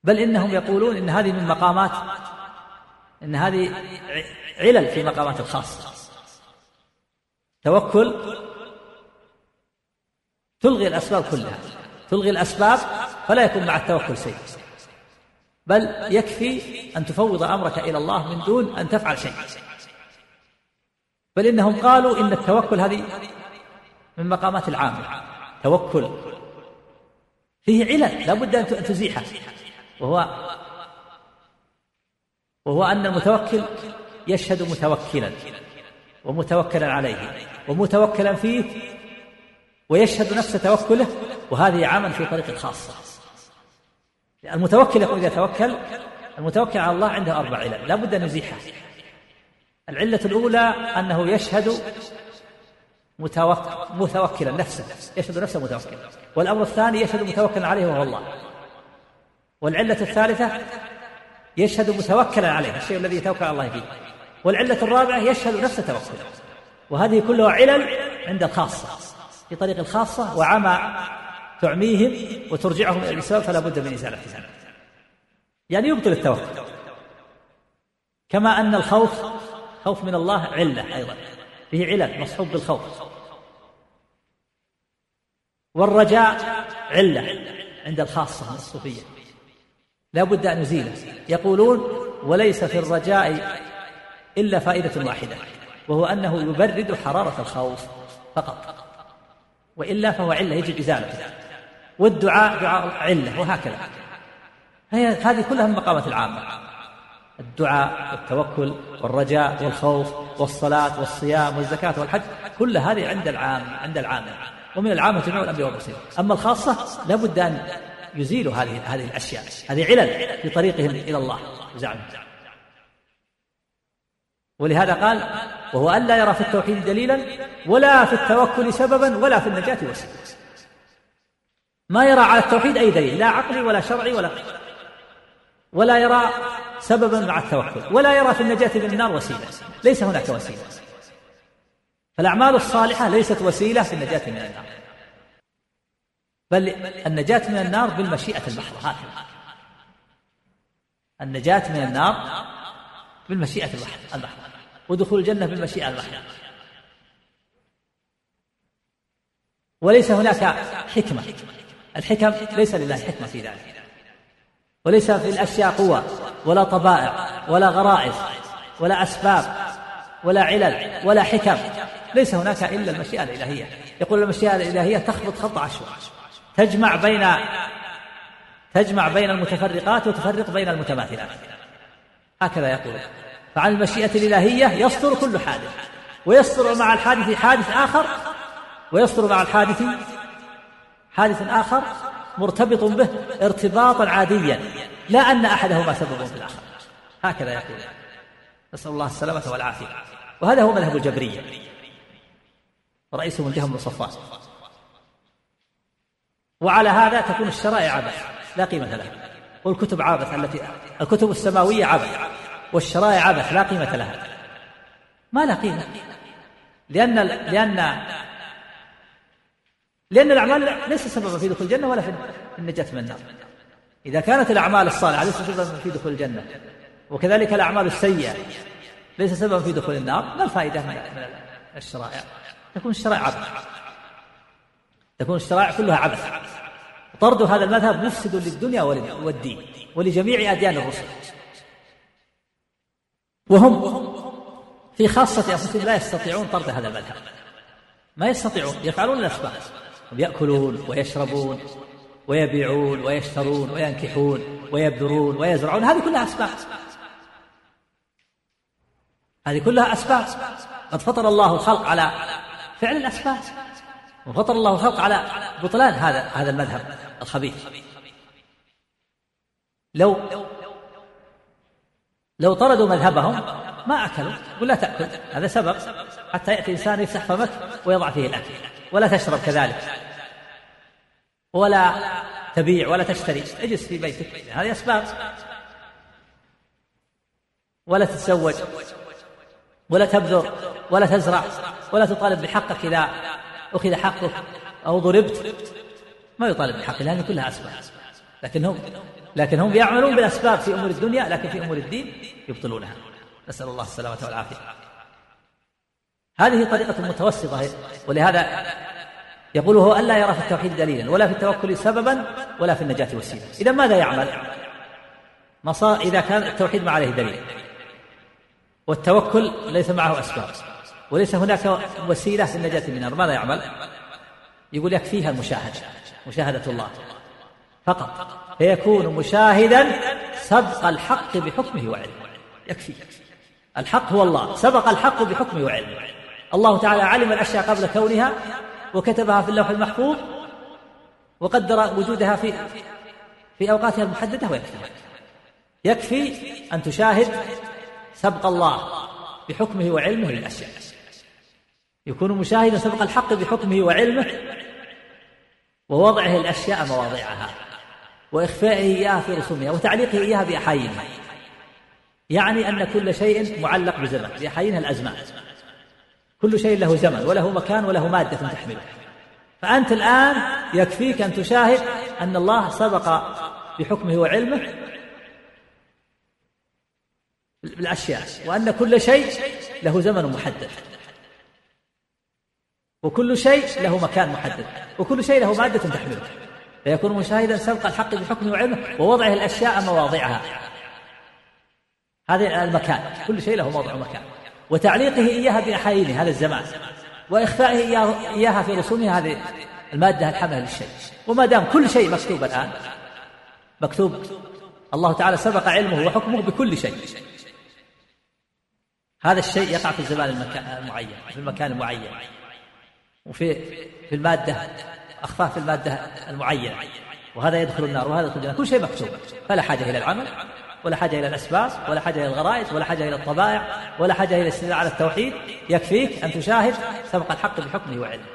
بل إنهم يقولون إن هذه من مقامات إن هذه علل في مقامات الخاصة توكل تلغي الأسباب كلها. تلغي الأسباب فلا يكون مع التوكل شيء. بل يكفي أن تفوض أمرك إلى الله من دون أن تفعل شيء. بل إنهم قالوا إن التوكل هذه من مقامات العامة. توكل. فيه علل لا بد أن تزيحه. وهو وهو أن المتوكل يشهد متوكلا ومتوكلا عليه ومتوكلا فيه ويشهد نفس توكله وهذه عمل في طريق الخاصة المتوكل يقول إذا توكل المتوكل على الله عنده أربع علل لا بد أن يزيحها العلة الأولى أنه يشهد متوكلا نفسه يشهد نفسه متوكلا. والأمر الثاني يشهد متوكلا عليه وهو الله. والعلة الثالثة يشهد متوكلا عليه الشيء الذي يتوكل على الله فيه. والعلة الرابعة يشهد نفسه توكلا. وهذه كلها علل عند الخاصة في طريق الخاصة وعمى تعميهم وترجعهم إلى الإسلام فلا بد من إزالتها يعني يبطل التوكل كما أن الخوف خوف من الله علة أيضا. فيه علل مصحوب بالخوف. والرجاء علة عند الخاصة من الصوفية. لا بد أن نزيله يقولون وليس في الرجاء إلا فائدة واحدة وهو أنه يبرد حرارة الخوف فقط. وإلا فهو علة يجب إزالته والدعاء دعاء علة وهكذا. هي هذه كلها من مقامات العامة. الدعاء والتوكل والرجاء والخوف والصلاة والصيام والزكاة والحج كل هذه عند العام عند العامة. ومن العامة جميع الأنبياء والمرسلين. أما الخاصة لابد أن يزيلوا هذه هذه الأشياء هذه علل في طريقهم إلى الله زعمهم ولهذا قال وهو أن لا يرى في التوحيد دليلا ولا في التوكل سببا ولا في النجاة وسيلة ما يرى على التوحيد أي دليل لا عقلي ولا شرعي ولا ولا يرى سببا مع التوكل ولا يرى في النجاة من النار وسيلة ليس هناك وسيلة. فالأعمال الصالحة ليست وسيلة في النجاة من النار. بل النجاة من النار بالمشيئة المحضة هكذا النجاة من النار بالمشيئة المحضة ودخول الجنة بالمشيئة المحضة وليس هناك حكمة. الحكم ليس لله حكمة في ذلك. وليس في الأشياء قوة ولا طبائع ولا غرائز ولا أسباب ولا علل ولا حكم. ليس هناك إلا المشيئة الإلهية. يقول المشيئة الإلهية تخبط خط عشوائي تجمع بين تجمع بين المتفرقات وتفرق بين المتماثلات. هكذا يقول. فعن المشيئة الإلهية يصدر كل حادث ويصدر مع الحادث حادث آخر ويصدر مع الحادث حادث آخر مرتبط به ارتباطا عاديا لا أن أحدهما سبب في الآخر. هكذا يقول. نسأل الله السلامة والعافية. وهذا هو مذهب الجبرية. ورئيسهم الجهم بن صفوان. وعلى هذا تكون الشرائع عبث لا قيمة لها. والكتب عبث التي الكتب السماوية عبث والشرائع عبث لا قيمة لها. ما لا قيمة؟ لأن لأن لأن الأعمال ليس سببا في دخول الجنة ولا في النجاة من النار. إذا كانت الأعمال الصالحة ليست سببا في دخول الجنة وكذلك الأعمال السيئة ليس سببا في دخول النار ما الفائدة من الشرائع؟ تكون الشرائع عبث. تكون الشرائع كلها عبث. طرد هذا المذهب مفسد للدنيا والدين ولجميع أديان الرسل. وهم في خاصة أنفسهم لا يستطيعون طرد هذا المذهب. ما يستطيعون يفعلون الأسباب. يأكلون ويشربون ويبيعون ويشترون وينكحون ويبذرون ويزرعون. هذه كلها أسباب. هذه كلها أسباب. قد فطر الله الخلق على فعل الأسباب. وفطر الله الخلق على بطلان هذا هذا المذهب الخبيث. لو لو طردوا مذهبهم ما أكلوا يقول لا تأكل. هذا سبب حتى يأتي إنسان يفتح فمك ويضع فيه الأكل. ولا تشرب كذلك. ولا تبيع ولا تشتري. اجلس في بيتك. هذه أسباب. ولا تتزوج. ولا تبذر. ولا تزرع. ولا تطالب بحقك إذا أخذ حقك أو ضربت. ما يطالب بحقه لأن كلها أسباب. لكنهم لكن يعملون بالأسباب في أمور الدنيا لكن في أمور الدين يبطلونها. نسأل الله السلامة والعافية. هذه طريقة متوسطة. ولهذا يقول هو ألا يرى في التوحيد دليلا ولا في التوكل سببا ولا في النجاة وسيلة إذا ماذا يعمل؟ مصا إذا كان التوحيد ما عليه دليل. والتوكل ليس معه أسباب. وليس هناك وسيلة في النجاة من النار. ماذا يعمل؟ يقول يكفيها المشاهدة مشاهدة الله. فقط. فيكون مشاهدا سبق الحق بحكمه وعلمه. يكفي. الحق هو الله. سبق الحق بحكمه وعلمه. الله تعالى علم الأشياء قبل كونها وكتبها في اللوح المحفوظ وقدر وجودها في في أوقاتها المحددة ويكفي. يكفي أن تشاهد سبق الله بحكمه وعلمه للأشياء. يكون مشاهدا سبق الحق بحكمه وعلمه ووضعه الأشياء مواضعها وإخفائه إياها في رسومها وتعليقه إياها بأحايينها يعني أن كل شيء معلق بزمن بأحايينها الأزمان. كل شيء له زمن وله مكان وله مادة تحمله. فأنت الآن يكفيك أن تشاهد أن الله سبق بحكمه وعلمه بالأشياء وأن كل شيء له زمن محدد. وكل شيء له مكان محدد. وكل شيء له مادة تحمله. فيكون مشاهدا سبق الحق بحكمه وعلمه ووضعه الأشياء مواضعها. هذا المكان كل شيء له موضع ومكان وتعليقه إياها بأحايينه هذا الزمان. وإخفائه إياها في رسومه هذه المادة الحاملة للشيء. وما دام كل شيء مكتوب الآن مكتوب. الله تعالى سبق علمه وحكمه بكل شيء. هذا الشيء يقع في الزمان المعين في المكان المعين. وفي في المادة أخفاه في المادة المعينة. وهذا يدخل النار وهذا يدخل الجنة. كل شيء مكتوب فلا حاجة إلى العمل. ولا حاجة إلى الأسباب ولا حاجة إلى الغرائز ولا حاجة إلى الطبائع ولا حاجة إلى الاستدلال على التوحيد. يكفيك أن تشاهد سبق الحق بحكمه وعلمه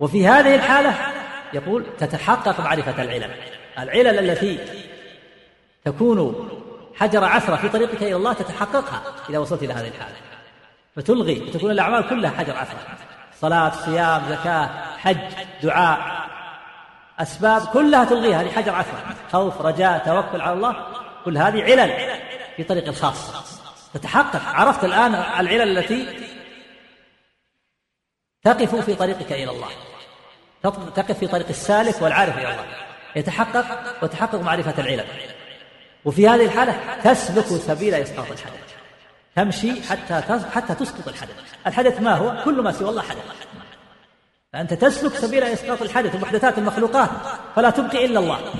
وفي هذه الحالة يقول تتحقق معرفة العلل. العلل التي تكون حجر عثرة في طريقك إلى الله تتحققها إذا وصلت إلى هذه الحالة. فتلغي وتكون الأعمال كلها حجر عثرة. صلاة صيام زكاة حج دعاء أسباب كلها تلغيها هذه حجر عثرة. خوف رجاء توكل على الله كل هذه علل في طريق الخاص. تتحقق. عرفت الآن العلل التي تقف في طريقك إلى الله. تقف في طريق السالك والعارف إلى الله. يتحقق وتحقق معرفة العلل. وفي هذه الحالة تسلك سبيل إسقاط الحدث. تمشي حتى حتى تسقط الحدث. الحدث ما هو؟ كل ما سوى الله حدث. فأنت تسلك سبيل إسقاط الحدث. ومحدثات المخلوقات. فلا تبقي إلا الله.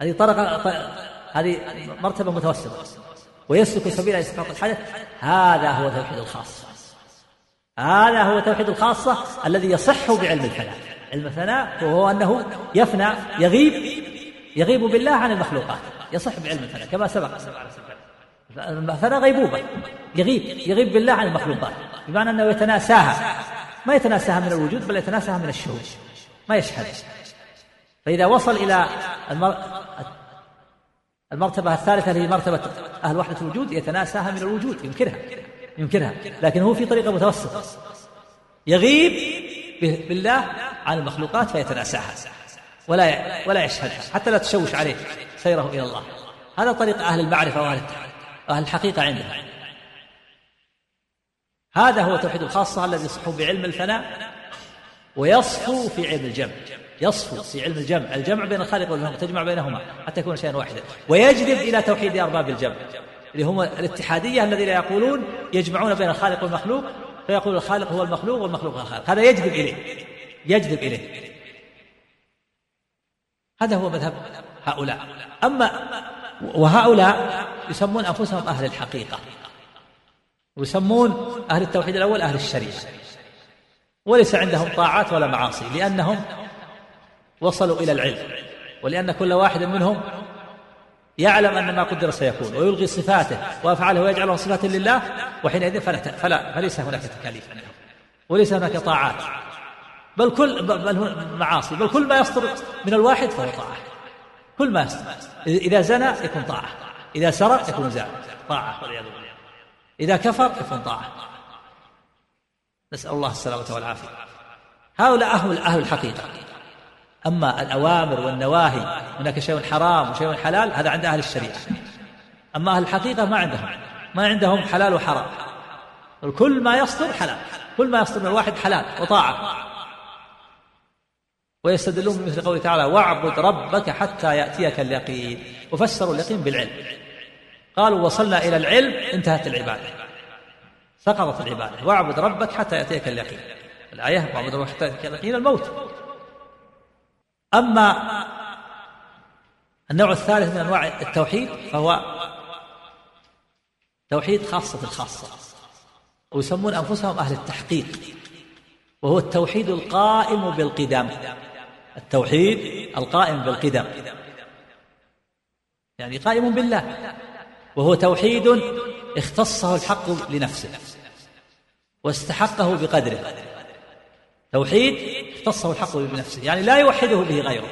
هذه طرق هذه مرتبة متوسطة. ويسلك سبيل إسقاط الحدث. هذا هو توحيد الخاصة هذا هو توحيد الخاصة الذي يصح بعلم الفناء. علم الفناء وهو أنه يفنى يغيب يغيب بالله عن المخلوقات. يصح بعلم الفناء كما سبق. الفناء غيبوبة. يغيب يغيب بالله عن المخلوقات. بمعنى أنه يتناساها. ما يتناساها من الوجود بل يتناساها من الشهود. ما يشهد. فإذا وصل إلى المرتبة الثالثة هي مرتبة أهل وحدة الوجود يتناساها من الوجود يمكنها يمكنها لكن هو في طريقة متوسطة. يغيب بالله عن المخلوقات فيتناساها ولا ولا يشهدها حتى لا تشوش عليه سيره إلى الله. هذا طريق أهل المعرفة وأهل أهل الحقيقة عندهم. هذا هو توحيد الخاصة الذي يصحو بعلم الفناء ويصفو في علم الجمع. يصفو في علم الجمع. الجمع بين الخالق والمخلوق تجمع بينهما حتى يكون شيئا واحدا. ويجذب إلى توحيد أرباب الجمع اللي هم الاتحادية الذين يقولون يجمعون بين الخالق والمخلوق فيقول الخالق هو المخلوق والمخلوق هو الخالق. هذا يجذب إليه يجذب إليه. هذا هو مذهب هؤلاء. أما وهؤلاء يسمون أنفسهم أهل الحقيقة ويسمون أهل التوحيد الأول أهل الشريعة. وليس عندهم طاعات ولا معاصي لأنهم وصلوا إلى العلم. ولأن كل واحد منهم يعلم أن ما قدر سيكون ويلغي صفاته وأفعاله ويجعله صفات لله وحينئذ فلا, فلا فليس هناك تكاليف وليس هناك طاعات. بل كل بل معاصي بل كل ما يصدر من الواحد فهو طاعة. كل ما يصدر. إذا زنى يكون طاعة إذا سرق يكون زاد طاعة إذا كفر يكون طاعة. نسأل الله السلامة والعافية. هؤلاء أهل أهل الحقيقة. أما الأوامر والنواهي هناك شيء حرام وشيء حلال هذا عند أهل الشريعة. أما أهل الحقيقة ما عندهم ما عندهم حلال وحرام. كل ما يصدر حلال كل ما يصدر من الواحد حلال وطاعة. ويستدلون بمثل قوله تعالى واعبد ربك حتى يأتيك اليقين وفسروا اليقين بالعلم. قالوا وصلنا إلى العلم انتهت العبادة سقطت العبادة. واعبد ربك حتى يأتيك اليقين الآية واعبد ربك حتى يأتيك اليقين الموت أما النوع الثالث من أنواع التوحيد فهو توحيد خاصة الخاصة ويسمون أنفسهم أهل التحقيق وهو التوحيد القائم بالقدم التوحيد القائم بالقدم يعني قائم بالله وهو توحيد اختصه الحق لنفسه واستحقه بقدره. توحيد اختصه الحق بنفسه يعني لا يوحده به غيره.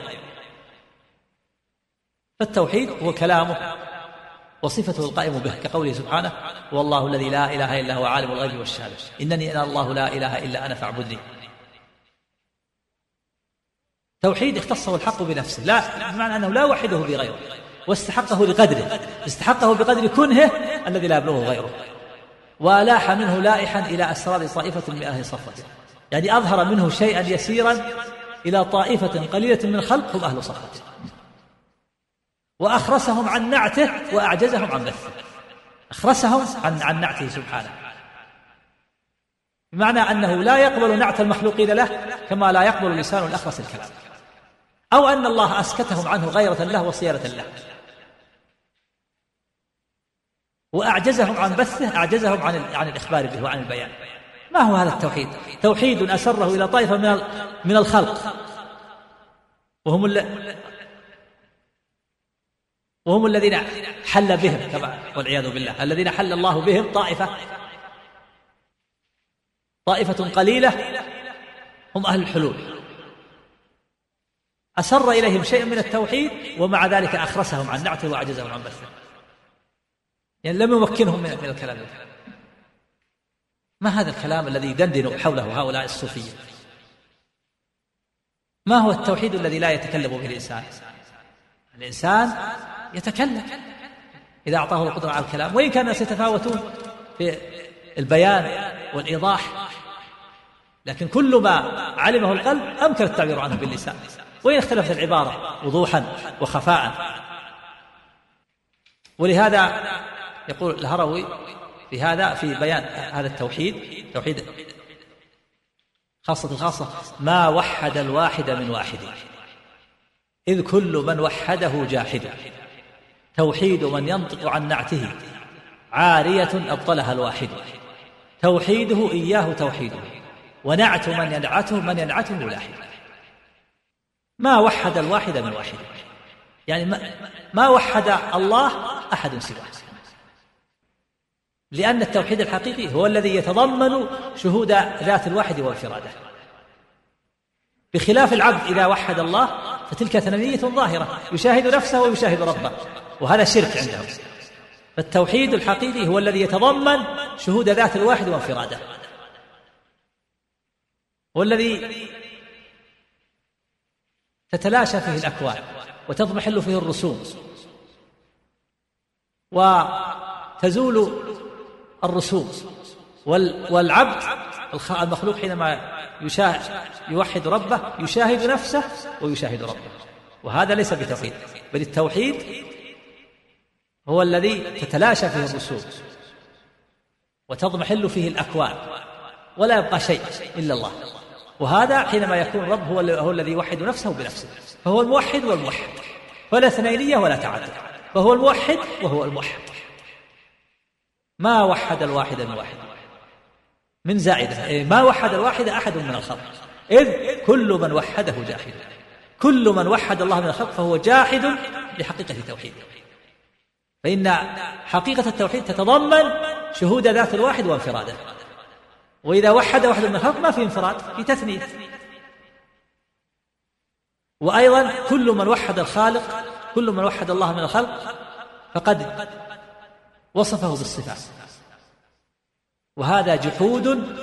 فالتوحيد هو كلامه وصفته القائم به كقوله سبحانه هو الله الذي لا إله إلا هو عالم الغيب والشهادة. إنني أنا الله لا إله إلا أنا فاعبدني. توحيد اختصه الحق بنفسه لا بمعنى أنه لا يوحده بغيره واستحقه لقدره استحقه بقدر كنهه الذي لا يبلغه غيره. وألاح منه لائحا إلى أسرار طائفة من أهل صفته يعني أظهر منه شيئا يسيرا إلى طائفة قليلة من الخلق هم أهل صفته وأخرسهم عن نعته وأعجزهم عن بثه. أخرسهم عن عن نعته سبحانه. بمعنى أنه لا يقبل نعت المخلوقين له كما لا يقبل لسان الأخرس الكلام. أو أن الله أسكتهم عنه غيرة له وصيانة له. وأعجزهم عن بثه أعجزهم عن عن الإخبار به وعن البيان. ما هو هذا التوحيد؟ توحيد أسره إلى طائفة من من الخلق. وهم وهم الذين حل بهم كما والعياذ بالله الذين حل الله بهم طائفة. طائفة قليلة هم أهل الحلول. أسر إليهم شيء من التوحيد ومع ذلك أخرسهم عن نعته وأعجزهم عن بثه يعني لم يمكنهم من الكلام ما هذا الكلام الذي يدندن حوله هؤلاء الصوفية ما هو التوحيد الذي لا يتكلم به الإنسان؟ الإنسان يتكلم. إذا أعطاه القدرة على الكلام وإن كان الناس يتفاوتون في البيان والإيضاح. لكن كل ما علمه القلب أمكن التعبير عنه باللسان. وإن اختلفت العبارة وضوحا وخفاء. ولهذا يقول الهروي في هذا في بيان هذا التوحيد توحيد خاصة الخاصة ما وحد الواحد من واحد. إذ كل من وحده جاحد. توحيد من ينطق عن نعته. عارية أبطلها الواحد. توحيده إياه توحيده ونعت من ينعته من ينعته لاحد ما وحد الواحد من واحد. يعني ما, ما وحد الله أحد سواه. لأن التوحيد الحقيقي هو الذي يتضمن شهود ذات الواحد وانفراده بخلاف العبد إذا وحد الله فتلك ثنانية ظاهرة يشاهد نفسه ويشاهد ربه وهذا شرك عندهم. فالتوحيد الحقيقي هو الذي يتضمن شهود ذات الواحد وانفراده والذي تتلاشى فيه الأكوان وتضمحل فيه الرسوم وتزول الرسوم والعبد المخلوق حينما يشاهد يوحد ربه يشاهد نفسه ويشاهد ربه. وهذا ليس بتوحيد بل التوحيد هو الذي تتلاشى فيه الرسوم وتضمحل فيه الأكوان ولا يبقى شيء إلا الله. وهذا حينما يكون الرب هو الذي يوحد نفسه بنفسه. فهو الموحد والموحد فلا اثنينية ولا تعدد فهو الموحد وهو الموحد. ما وحد الواحد من واحد من زائدة إيه، ما وحد الواحد أحد من الخلق. إذ كل من وحده جاحد. كل من وحد الله من الخلق فهو جاحد لحقيقة التوحيد. فإن حقيقة التوحيد تتضمن شهود ذات الواحد وانفراده. وإذا وحد واحد من الخلق ما في انفراد في تثنية. وأيضا كل من وحد الخالق كل من وحد الله من الخلق فقد وصفه بالصفات. وهذا جحود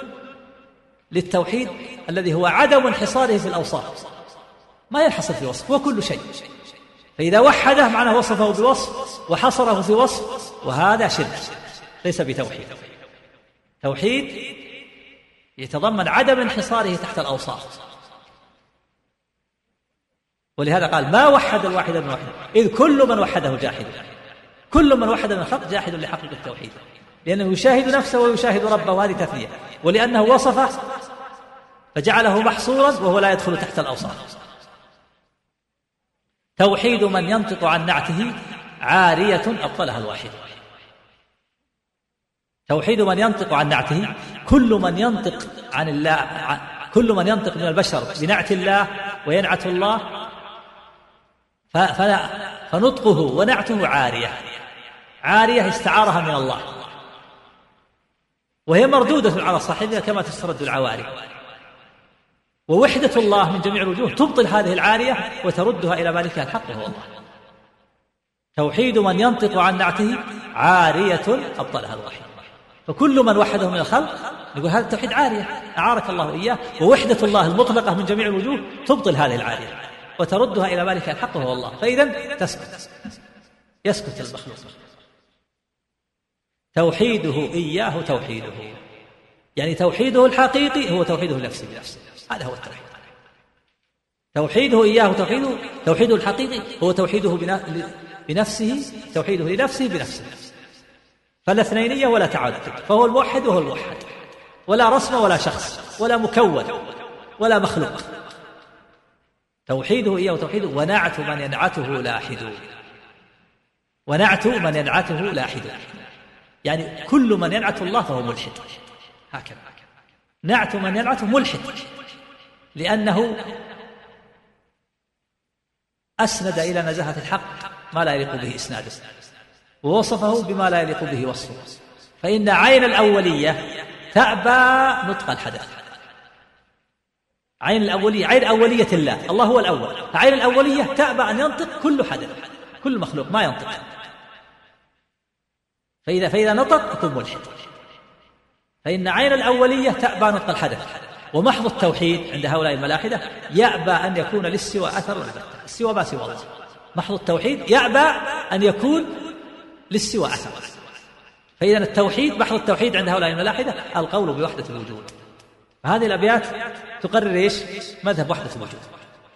للتوحيد الذي هو عدم انحصاره في الأوصاف. ما ينحصر في وصف هو كل شيء. فإذا وحده معناه وصفه بوصف وحصره في وصف وهذا شرك ليس بتوحيد. توحيد يتضمن عدم انحصاره تحت الأوصاف. ولهذا قال ما وحد الواحد من واحد إذ كل من وحده جاحد. كل من وحد من الخلق جاحد لحقيقة التوحيد. لأنه يشاهد نفسه ويشاهد ربه وهذه تثنية. ولأنه وصفه فجعله محصورا وهو لا يدخل تحت الأوصاف. توحيد من ينطق عن نعته عارية أبطلها الواحد. توحيد من ينطق عن نعته كل من ينطق عن الله كل من ينطق من البشر بنعت الله وينعت الله فنطقه ونعته عارية. عارية استعارها من الله. وهي مردودة على صاحبها كما تسترد العواري. ووحدة الله من جميع الوجوه تبطل هذه العارية وتردها إلى مالكها الحق وهو الله توحيد من ينطق عن نعته عارية أبطلها الوحيد فكل من وحده من الخلق يقول هذا التوحيد عارية. أعارك الله إياه. ووحدة الله المطلقة من جميع الوجوه تبطل هذه العارية وتردها إلى مالك الحق وهو الله فإذا تسكت. يسكت المخلوق. توحيده إياه توحيده. يعني توحيده الحقيقي هو توحيده لنفسه بنفسه. هذا هو التوحيد. توحيده إياه توحيده توحيده الحقيقي هو توحيده بنفسه توحيده لنفسه بنفسه. فلا اثنينية ولا تعدد فهو الموحد وهو الموحد. ولا رسم ولا شخص ولا مكون ولا مخلوق. توحيده إياه توحيده ونعت من ينعته لاحد ونعت من ينعته لاحد يعني كل من ينعت الله فهو ملحد. هكذا. نعت من ينعته ملحد. لأنه أسند إلى نزاهة الحق ما لا يليق به إسناده. ووصفه بما لا يليق به وصفه. فإن عين الأولية تأبى نطق الحدث. عين الأولية عين أولية الله الله هو الأول. فعين الأولية تأبى أن ينطق كل حدث كل مخلوق ما ينطق. فإذا فإذا نطق يكون ملحد. فإن عين الأولية تأبى نطق الحدث. ومحض التوحيد عند هؤلاء الملاحدة يأبى أن يكون للسوى أثر البتة السوى ما سوى. الله محض التوحيد يأبى أن يكون للسوى أثر. فإذا التوحيد محض التوحيد عند هؤلاء الملاحدة القول بوحدة الوجود. فهذه الأبيات تقرر إيش؟ مذهب وحدة الوجود.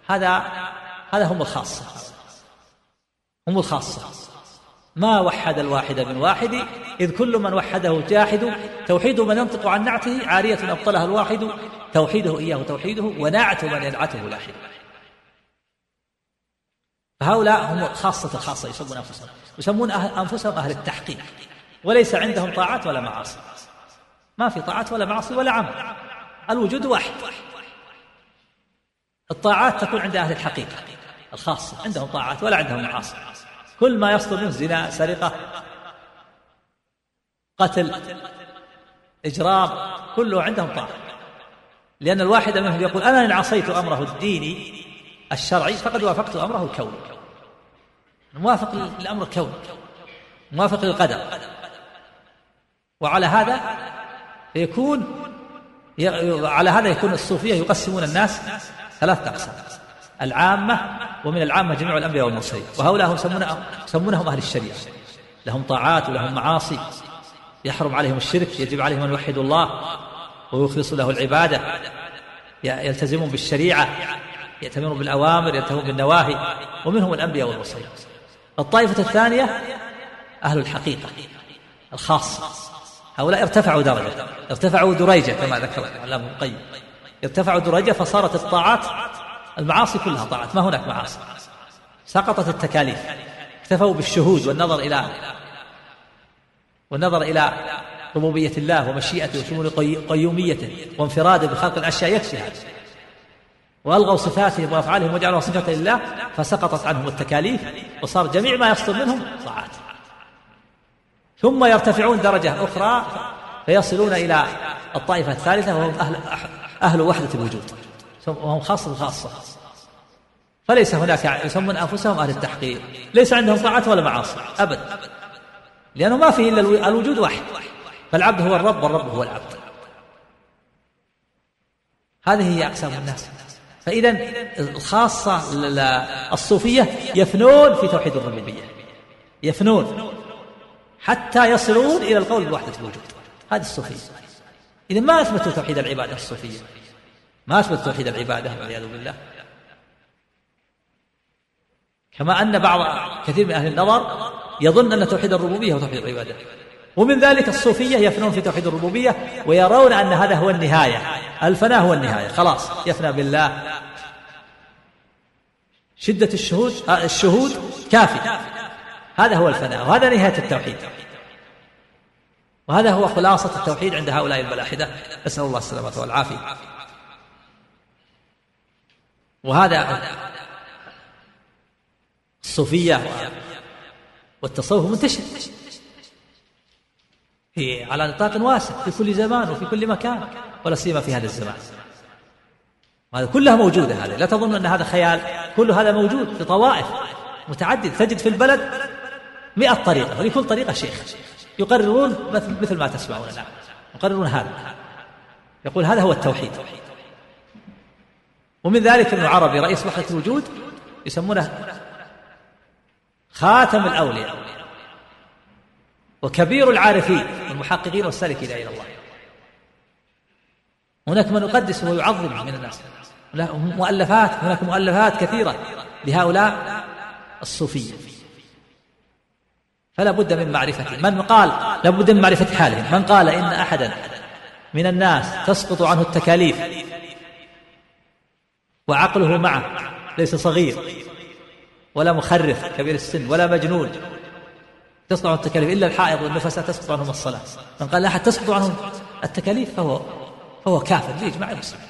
هذا هذا هم الخاصة. هم الخاصة. ما وحد الواحد من واحد إذ كل من وحده جاحد توحيد من ينطق عن نعته عارية أبطلها الواحد توحيده إياه توحيده ونعت من ينعته لاحد فهؤلاء هم خاصة الخاصة يسمون أنفسهم. يسمون أنفسهم أهل التحقيق. وليس عندهم طاعات ولا معاصي. ما في طاعات ولا معاصي ولا عمل. الوجود واحد. الطاعات تكون عند أهل الحقيقة الخاصة. عندهم طاعات ولا عندهم معاصي. كل ما يصدر منه زنا سرقة قتل إجرام كله عندهم طاعة. لأن الواحد منهم يقول أنا إن عصيت أمره الديني الشرعي فقد وافقت أمره الكوني موافق للأمر الكوني موافق للقدر وعلى هذا يكون على هذا يكون الصوفية يقسمون الناس ثلاثة أقسام. العامة ومن العامة جميع الأنبياء والمرسلين. وهؤلاء هم يسمونهم أهل الشريعة. لهم طاعات ولهم معاصي. يحرم عليهم الشرك يجب عليهم أن يوحدوا الله ويخلصوا له العبادة. يلتزمون بالشريعة يأتمرون بالأوامر ينتهون بالنواهي. ومنهم الأنبياء والمرسلين. الطائفة الثانية أهل الحقيقة الخاصة. هؤلاء ارتفعوا درجة. ارتفعوا دريجة كما ذكر العلامة القيم. ارتفعوا درجة فصارت الطاعات المعاصي كلها طاعات ما هناك معاصي. سقطت التكاليف اكتفوا بالشهود والنظر إلى والنظر إلى ربوبية الله ومشيئته وشمول قيوميته وانفراده بخلق الأشياء يكفي هذا وألغوا صفاتهم وأفعالهم وجعلوا صفة لله فسقطت عنهم التكاليف وصار جميع ما يصدر منهم طاعات. ثم يرتفعون درجة أخرى فيصلون إلى الطائفة الثالثة وهم أهل أهل وحدة الوجود. وهم خاصة الخاصة فليس هناك يسمون أنفسهم أهل التحقيق. ليس عندهم طاعات ولا معاصي. أبدا لأنه ما فيه إلا الوجود واحد. فالعبد هو الرب والرب هو العبد. هذه هي أقسام الناس. فإذا الخاصة الصوفية يفنون في توحيد الربوبية يفنون. حتى يصلون إلى القول بوحدة الوجود هذه الصوفية. إذا ما أثبتوا توحيد العبادة الصوفية ما أثبتوا توحيد العبادة والعياذ بالله. كما أن بعض كثير من أهل النظر يظن أن توحيد الربوبية هو توحيد العبادة. ومن ذلك الصوفية يفنون في توحيد الربوبية ويرون أن هذا هو النهاية. الفناء هو النهاية. خلاص يفنى بالله. شدة الشهود آه، الشهود كافي. هذا هو الفناء وهذا نهاية التوحيد. وهذا هو خلاصة التوحيد عند هؤلاء الملاحدة نسأل الله السلامة والعافية. وهذا الصوفية والتصوف منتشر. في على نطاق واسع في كل زمان وفي كل مكان ولا سيما في هذا الزمان. وهذا كلها موجودة هذه. لا تظن أن هذا خيال. كل هذا موجود في طوائف متعدد تجد في البلد مئة طريقة ولكل طريقة شيخ. يقررون مثل ما تسمعون الآن. يقررون هذا. يقول هذا هو التوحيد. ومن ذلك ابن عربي رئيس وحدة الوجود يسمونه خاتم الأولياء وكبير العارفين والمحققين والسالكين إلى الله. هناك من يقدس ويعظم من الناس. مؤلفات هناك مؤلفات كثيرة لهؤلاء الصوفية فلا بد من معرفته من قال لا بد من معرفة حالهم. من قال إن أحدا من الناس تسقط عنه التكاليف وعقله معه ليس صغير ولا مخرف كبير السن ولا مجنون. عنه التكاليف إلا الحائض والنفساء تسقط عنهم الصلاة. من قال لا أحد تسقط عنه التكاليف فهو فهو كافر بإجماع المسلمين.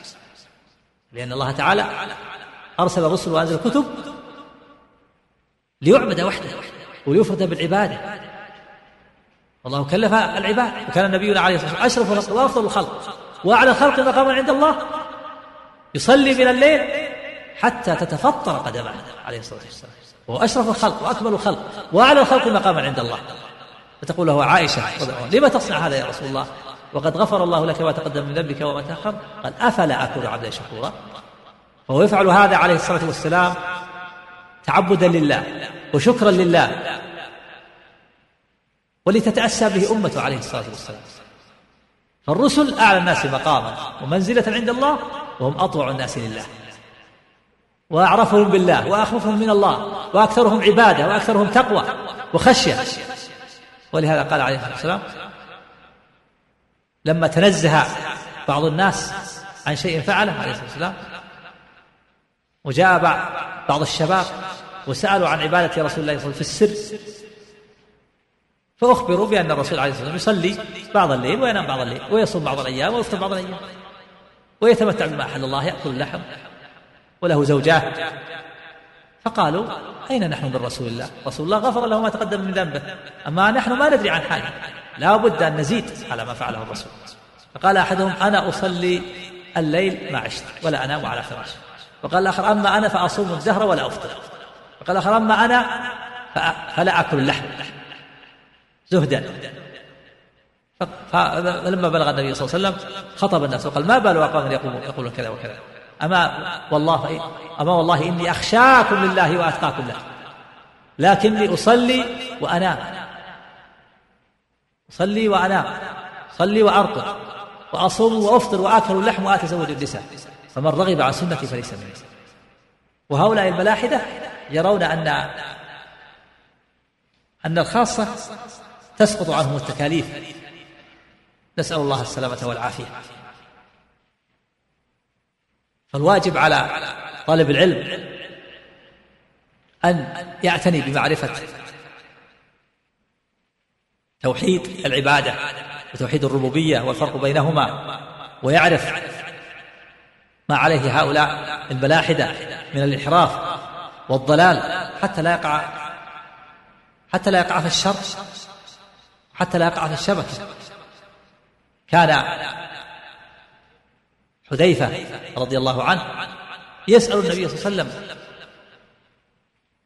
لأن الله تعالى أرسل الرسل وأنزل الكتب ليعبد وحده وليفرد بالعبادة. والله كلف العباد وكان نبينا عليه الصلاة والسلام أشرف وأفضل الخلق. وأعلى الخلق مقاما عند الله يصلي من الليل حتى تتفطر قدمه عليه الصلاة والسلام. وهو أشرف الخلق وأكمل الخلق وأعلى الخلق مقاما عند الله. فتقول له عائشة لما تصنع هذا يا رسول الله؟ وقد غفر الله لك ما تقدم من ذنبك وما تأخر. قال أفلا أكون عبدا شكورا؟ فهو يفعل هذا عليه الصلاة والسلام تعبدا لله وشكرا لله ولتتأسى به أمته عليه الصلاة والسلام. فالرسل أعلى الناس مقاما ومنزلة عند الله وهم أطوع الناس لله. وأعرفهم بالله وأخوفهم من الله وأكثرهم عبادة وأكثرهم تقوى وخشية. ولهذا قال عليه الصلاة والسلام لما تنزه بعض الناس عن شيء فعله عليه الصلاة والسلام وجاء بعض الشباب وسألوا عن عبادة رسول الله صلى الله عليه وسلم في السر فأخبروا بأن الرسول عليه الصلاة والسلام يصلي بعض الليل وينام بعض الليل ويصوم بعض الأيام ويفطر بعض الأيام. ويتمتع بما أحل الله يأكل اللحم وله زوجات. فقالوا أين نحن من رسول الله؟ رسول الله غفر له ما تقدم من ذنبه. أما نحن ما ندري عن حاله. لا بد أن نزيد على ما فعله الرسول. فقال أحدهم أنا أصلي الليل ما عشت ولا أنام على فراش. وقال الآخر أما أنا فأصوم الدهر ولا أفطر. وقال الآخر أما أنا فلا أكل اللحم. زهدا. فلما بلغ النبي صلى الله عليه وسلم خطب الناس وقال ما بال أقوام يقولون يقولون كذا وكذا؟ أما والله أما والله إني أخشاكم لله وأتقاكم له. لكني أصلي وأنام. أصلي وأنام. أصلي وأرقد. وأصوم وأفطر وآكل اللحم وأتزوج النساء. فمن رغب عن سنتي فليس مني. وهؤلاء الملاحدة يرون أن أن الخاصة تسقط عنهم التكاليف. نسأل الله السلامة والعافية. فالواجب على طالب العلم أن يعتني بمعرفة توحيد العبادة وتوحيد الربوبية والفرق بينهما ويعرف ما عليه هؤلاء الملاحدة من الانحراف والضلال حتى لا يقع حتى لا يقع في الشر حتى لا يقع في الشبكة. كان حذيفة رضي الله عنه يسأل النبي صلى الله عليه وسلم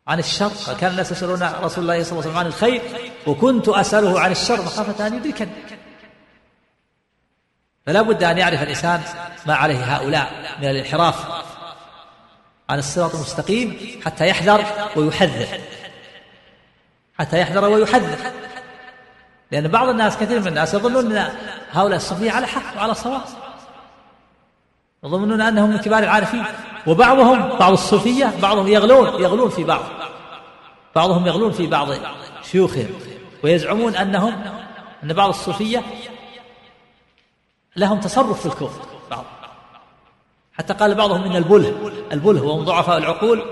عن الشر فكان الناس يسألون رسول الله صلى الله عليه وسلم عن الخير وكنت أسأله عن الشر مخافة أن يدركني فلا بد أن يعرف الإنسان ما عليه هؤلاء من الانحراف عن الصراط المستقيم حتى يحذر ويحذر. حتى يحذر ويحذر. لأن بعض الناس كثير من الناس يظنون هؤلاء الصوفية على حق وعلى صواب. يظنون أنهم من كبار العارفين. وبعضهم بعض الصوفية بعضهم يغلون يغلون في بعض. بعضهم يغلون في بعض شيوخهم. ويزعمون أنهم أن بعض الصوفية لهم تصرف في الكون بعض. حتى قال بعضهم إن البله البله وهم ضعفاء العقول.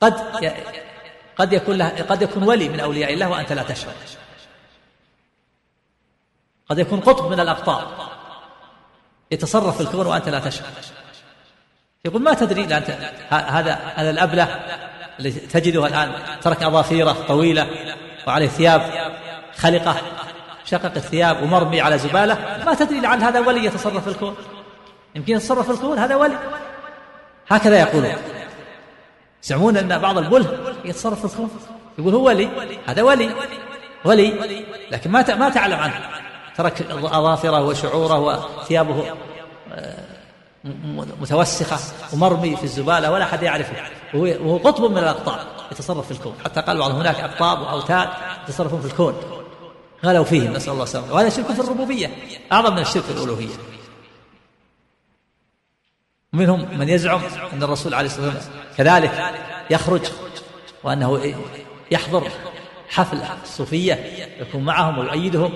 قد قد يكون له قد يكون ولي من أولياء الله وأنت لا تشعر. قد يكون قطب من الأقطاب يتصرف في الكون وأنت لا تشعر. يقول ما تدري لا أنت هذا هذا الأبلة اللي تجده الآن ترك أظافيره طويلة وعليه ثياب خلقة شقق الثياب ومرمي على زبالة. ما تدري لعل هذا ولي يتصرف في الكون. يمكن يتصرف في الكون هذا ولي. هكذا يقولون. يزعمون أن بعض البله يتصرف في الكون. يقول هو ولي هذا ولي. ولي. لكن ما ما تعلم عنه. ترك أظافره وشعوره وثيابه آه، متوسخة ومرمي في الزبالة ولا أحد يعرفه. وهو قطب من الأقطاب يتصرف في الكون. حتى قال بعض هناك أقطاب وأوتاد يتصرفون في الكون. غلوا فيهم نسأل الله السلامة. وهذا شرك في الربوبية أعظم من الشرك في الألوهية. ومنهم من يزعم أن الرسول عليه الصلاة والسلام كذلك يخرج وأنه يحضر حفل الصوفية يكون معهم ويؤيدهم.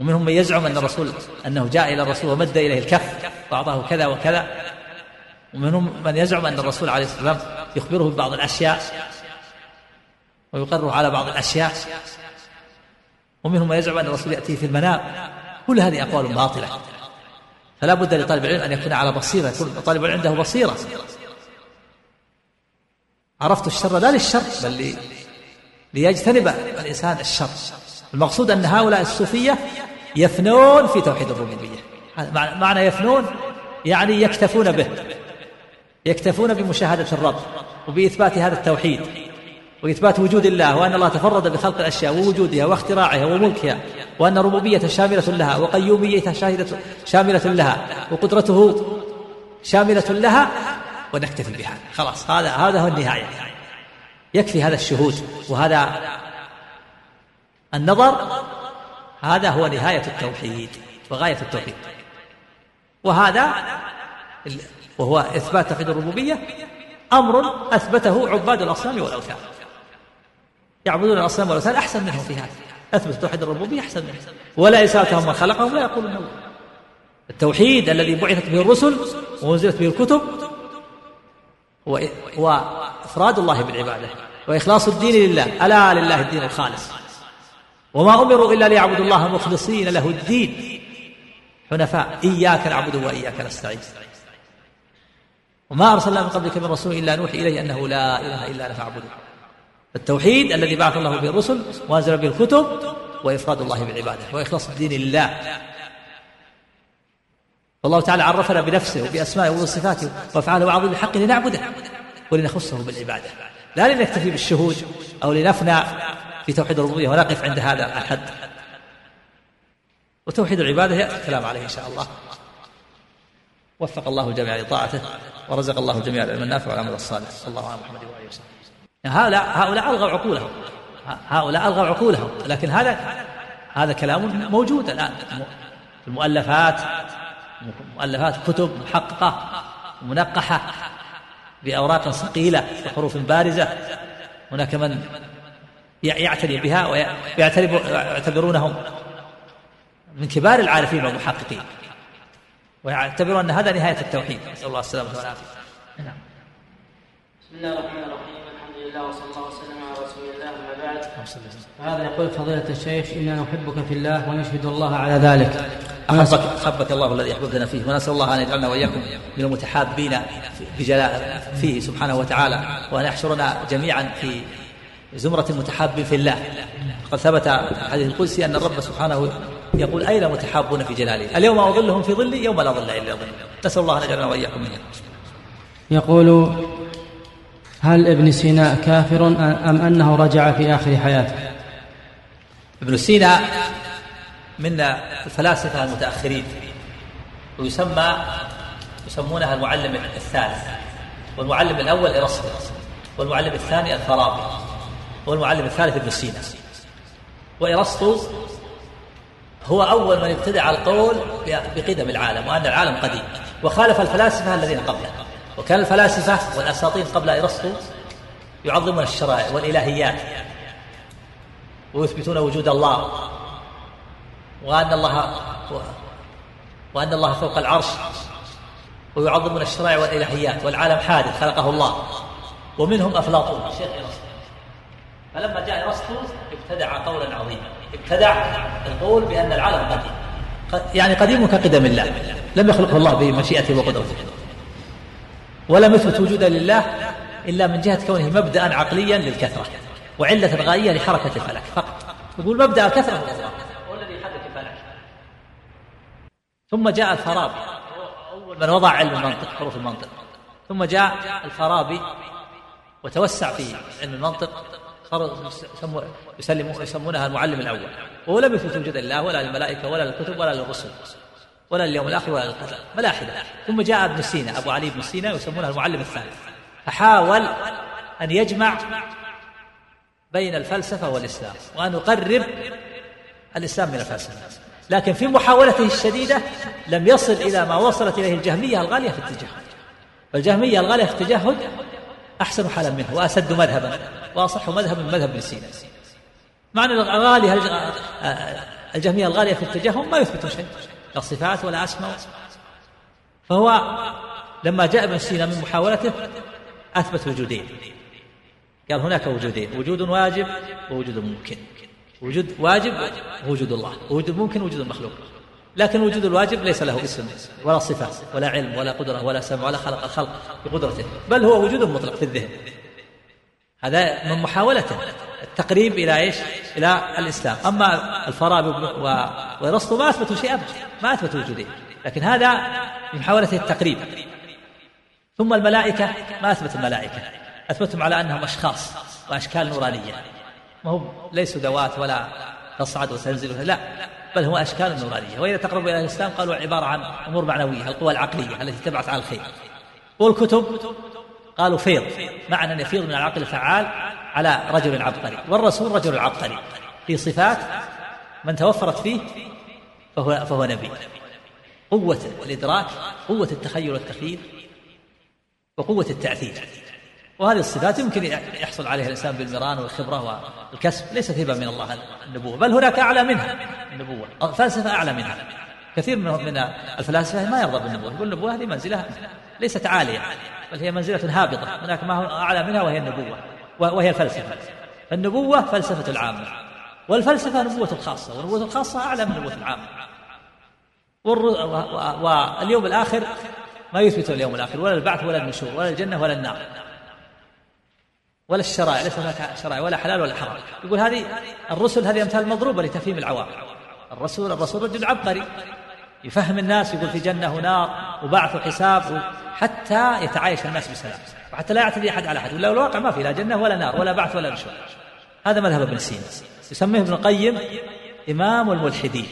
ومنهم من يزعم أن الرسول أنه جاء إلى الرسول ومد إليه الكف وأعطاه كذا وكذا. ومنهم من يزعم أن الرسول عليه الصلاة والسلام يخبره ببعض الأشياء ويقره على بعض الأشياء. ومنهم من يزعم أن الرسول يأتيه في المنام. كل هذه أقوال باطلة. فلا بد لطالب العلم أن يكون على بصيرة يكون طالب العلم عنده بصيرة. عرفت الشر لا للشر بل لي ليجتنب الإنسان الشر. المقصود أن هؤلاء الصوفية يفنون في توحيد الربوبية. معنى يفنون يعني يكتفون به. يكتفون بمشاهدة الرب وبإثبات هذا التوحيد وإثبات وجود الله وأن الله تفرد بخلق الأشياء ووجودها واختراعها وملكها وأن ربوبيته شاملة لها وقيوميته شاملة لها وقدرته شاملة لها ونكتفي بهذا خلاص هذا هذا هو النهاية. يكفي هذا الشهود وهذا النظر هذا هو نهاية التوحيد وغاية التوحيد. وهذا وهو إثبات توحيد الربوبية أمر أثبته عباد الأصنام والأوثان. يعبدون الأصنام والأوثان أحسن منهم في هذا. أثبت توحيد الربوبية أحسن منهم. ولا إساءتهم من خلقهم لا يقولون التوحيد الذي بعثت به الرسل وأنزلت به الكتب هو إفراد الله بالعبادة وإخلاص الدين لله. ألا لله الدين الخالص. وما أمروا إلا ليعبدوا الله مخلصين له الدين. حنفاء إياك نعبد وإياك نستعين. وما أرسلنا من قبلك من رسول إلا نوحي إليه أنه لا إله إلا أنا فاعبده. التوحيد الذي بعث الله به الرسل وأنزل به الكتب وإفراد الله بالعبادة وإخلاص الدين لله والله تعالى عرفنا بنفسه وبأسمائه وصفاته وأفعاله وعظيم الحق لنعبده ولنخصه بالعبادة. لا لنكتفي بالشهود أو لنفنى في توحيد الربوبية ونقف عند هذا الحد وتوحيد العبادة يأتي الكلام عليه إن شاء الله. وفق الله الجميع لطاعته ورزق الله الجميع العلم النافع والعمل الصالح. صلى الله على محمد وآله وسلم. هؤلاء هؤلاء ألغوا عقولهم. هؤلاء ألغوا عقولهم. لكن هذا هذا كلام موجود الآن. في المؤلفات مؤلفات كتب محققة منقحة بأوراق ثقيلة وحروف بارزة. هناك من يعتني بها ويعتبرونهم من كبار العارفين والمحققين. ويعتبرون أن هذا نهاية التوحيد. نسأل الله السلامة والعافية. نعم. بسم الله الرحمن الرحيم. الحمد لله وصلى الله وسلم على رسول الله أما بعد. هذا يقول فضيلة الشيخ إنا نحبك في الله ونشهد الله على ذلك. أحبك أحبك الله الذي أحببتنا فيه ونسأل الله أن يجعلنا وإياكم من المتحابين في فيه سبحانه وتعالى وأن يحشرنا جميعا في زمرة المتحابين في الله. قد ثبت الحديث القدسي أن الرب سبحانه يقول أين متحابون في جلاله؟ اليوم أظلهم في ظلي يوم لا ظل إلا ظلي. نسأل الله أن يجعلنا وإياكم منهم. يقول هل ابن سينا كافر أم أنه رجع في آخر حياته؟ ابن سينا من الفلاسفة المتأخرين ويسمى يسمونها المعلم الثالث والمعلم الأول إرسطو والمعلم الثاني الفارابي والمعلم الثالث ابن سينا. وإرسطو هو أول من ابتدع القول بقدم العالم وأن العالم قديم. وخالف الفلاسفة الذين قبله. وكان الفلاسفة والأساطين قبل أرسطو يعظمون الشرائع والإلهيات ويثبتون وجود الله وأن الله وأن الله فوق العرش ويعظمون الشرائع والإلهيات والعالم حادث خلقه الله. ومنهم أفلاطون. الشيخ أرسطو. فلما جاء أرسطو ابتدع قولا عظيما. ابتدع القول بأن العالم قديم. يعني قديم كقدم الله. لم يخلقه الله بمشيئته وقدرته. ولم يثبت وجودا لله إلا من جهة كونه مبدأ عقليا للكثرة وعلة غائية لحركة الفلك فقط. يقول مبدأ الكثرة. هو الذي يحرك الفلك. ثم جاء الفارابي من وضع علم المنطق حروف المنطق. ثم جاء الفارابي وتوسع في علم المنطق. يسلمون يسمونها المعلم الأول. وهو لم يثبت وجود الله ولا للملائكة ولا للكتب ولا للرسل ولا لليوم الآخر ولا للقدر ملاحده ثم جاء ابن سينا أبو علي بن سينا يسمونه المعلم الثالث. فحاول أن يجمع بين الفلسفة والإسلام وأن يقرب الإسلام من الفلسفة. لكن في محاولته الشديدة لم يصل إلى ما وصلت إليه الجهمية الغالية في التجهد والجهميه الغالية في التجهد أحسن حالا منه وأسد مذهبا. واصح مذهبا من مذهب ابن سينا. معنى الغاليه الجهمية الغالية في التجهم ما يثبتون شيء لا صفات ولا أسماء. فهو لما جاء ابن سينا من محاولته أثبت وجودين. قال هناك وجودين وجود واجب ووجود ممكن. وجود واجب وجود الله وجود ممكن وجود المخلوق لكن وجود الواجب ليس له اسم ولا صفة ولا علم ولا قدرة ولا سمع ولا خلق الخلق بقدرته بل هو وجود مطلق في الذهن. هذا من محاولته. التقريب إلى إيش؟ إلى الإسلام. أما الفارابي وأرسطو ما أثبتوا شيء أبدا ما أثبتوا وجودين لكن هذا من محاولته التقريب. ثم الملائكة. ما أثبت الملائكة. أثبتهم على أنهم أشخاص وأشكال نورانية. ما هم ليسوا ذوات ولا تصعد وتنزل. لا. بل هو أشكال نورانية. وإذا تقربوا إلى الإسلام قالوا عبارة عن أمور معنوية القوى العقلية التي تبعث على الخير. والكتب. قالوا فيض. معنى أن يفيض من العقل الفعال على رجل عبقري. والرسول رجل عبقري. في صفات من توفرت فيه فهو فهو نبي. قوة الإدراك قوة التخيل والتخيل وقوة التأثير. وهذه الصفات يمكن يحصل عليها الإنسان بالمران والخبرة والكسب. ليست هبة من الله النبوة بل هناك أعلى منها. النبوة. الفلسفة أعلى منها. كثير من الفلاسفة ما يرضى بالنبوة. يقول النبوة هذه منزلة ليست عالية. بل هي منزلة هابطة هناك ما هو أعلى منها وهي النبوة وهي الفلسفة النبوة فلسفة العامة والفلسفة نبوة الخاصة والنبوة الخاصة أعلى من النبوة العامة. واليوم الآخر ما يثبت اليوم الآخر ولا البعث ولا النشور ولا الجنة ولا النار ولا الشرائع ليس هناك شرائع ولا حلال ولا حرام. يقول هذه الرسل هذه أمثال مضروبة لتفهيم العوام. الرسول الرسول رجل عبقري يفهم الناس يقول في جنة ونار وبعث وحساب حتى يتعايش الناس بسلام. وحتى لا يعتدي أحد على أحد. ولا الواقع ما في لا جنة ولا نار ولا بعث ولا نشور هذا مذهب ابن سينا. يسميه ابن القيم إمام الملحدين.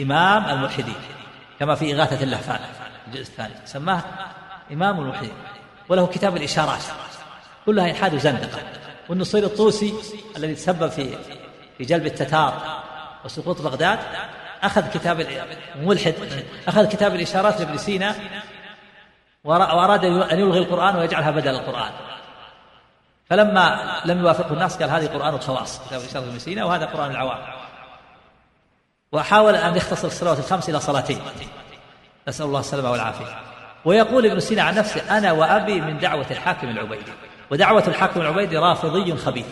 إمام الملحدين. كما في إغاثة اللهفان الجزء الثاني. سماه إمام الملحدين. وله كتاب الإشارات. كلها إلحاد وزندقة. والنصير الطوسي الذي تسبب في في جلب التتار وسقوط بغداد أخذ كتاب ملحد أخذ كتاب الإشارات لابن سينا وأراد أن يلغي القرآن ويجعلها بدل القرآن. فلما لم يوافقه الناس قال هذه قرآن الخواص كتاب لابن سينا وهذا قرآن العوام. وحاول أن يختصر الصلوات الخمس إلى صلاتين. نسأل الله السلامة والعافية. ويقول ابن سينا عن نفسه أنا وأبي من دعوة الحاكم العبيدي. ودعوة الحاكم العبيدي رافضي خبيث.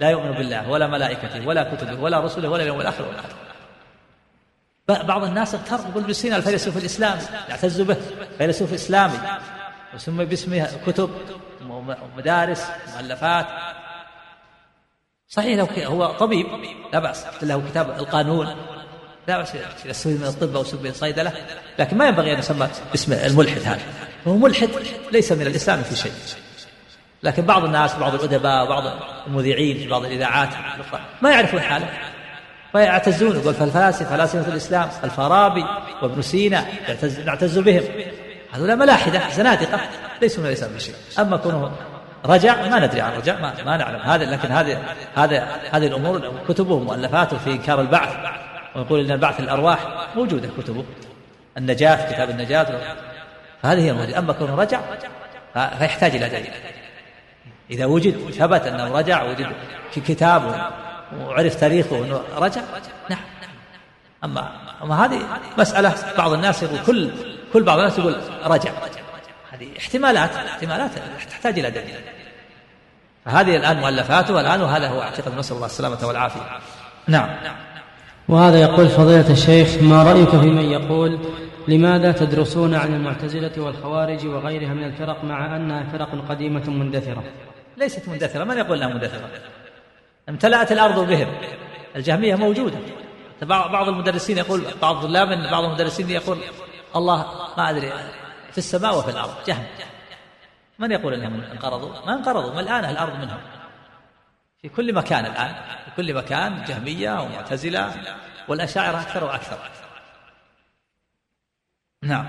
لا يؤمن بالله ولا ملائكته ولا كتبه ولا رسله ولا اليوم الآخر ولا بعض الناس اغتر يقول ابن سينا الفيلسوف الإسلامي. يعتز به فيلسوف إسلامي. وسمي باسمه كتب ومدارس مؤلفات صحيح لو هو طبيب لا بأس. له كتاب القانون. لا بأس يسوي من الطب يسوي من الصيدلة. لكن ما ينبغي أن يسمى باسم الملحد هذا. هو ملحد ليس من الإسلام في شيء. لكن بعض الناس بعض الأدباء بعض المذيعين في بعض الإذاعات ما يعرفون حاله. فيعتزون يقول فالفلاسفة فلاسفة الإسلام الفارابي وابن سينا نعتز بهم. هذولا ملاحدة زنادقة ليسوا من الإسلام بشيء. أما كونه رجع ما ندري عن رجع ما, ما نعلم هذا لكن هذه هذا هذه الأمور كتبه مؤلفاته في إنكار البعث. ويقول إن البعث الأرواح موجودة كتبه. النجاة كتاب النجاة. فهذه هي الموجودة. أما كونه رجع فيحتاج إلى دليل إذا وجد ثبت أنه رجع وجد في كتاب وعرف تاريخه أنه رجع؟ نعم. أما أما هذه مسألة بعض الناس يقول كل كل بعض الناس يقول رجع. هذه احتمالات احتمالات تحتاج إلى دليل. فهذه الآن مؤلفاته الآن وهذا هو اعتقد نسأل الله السلامة والعافية. نعم. وهذا يقول فضيلة الشيخ ما رأيك في من يقول لماذا تدرسون عن المعتزلة والخوارج وغيرها من الفرق مع أنها فرق قديمة مندثرة؟ ليست مندثرة. من يقول أنها مندثرة؟ امتلأت الأرض بهم. الجهمية موجودة. بعض المدرسين يقول بعض الطلاب بعض المدرسين يقول الله ما أدري في السماء وفي الأرض. جهم. من يقول أنهم انقرضوا؟ ما انقرضوا. ما الآن الأرض منهم. في كل مكان الآن. في كل مكان جهمية ومعتزلة والأشاعرة أكثر وأكثر. نعم.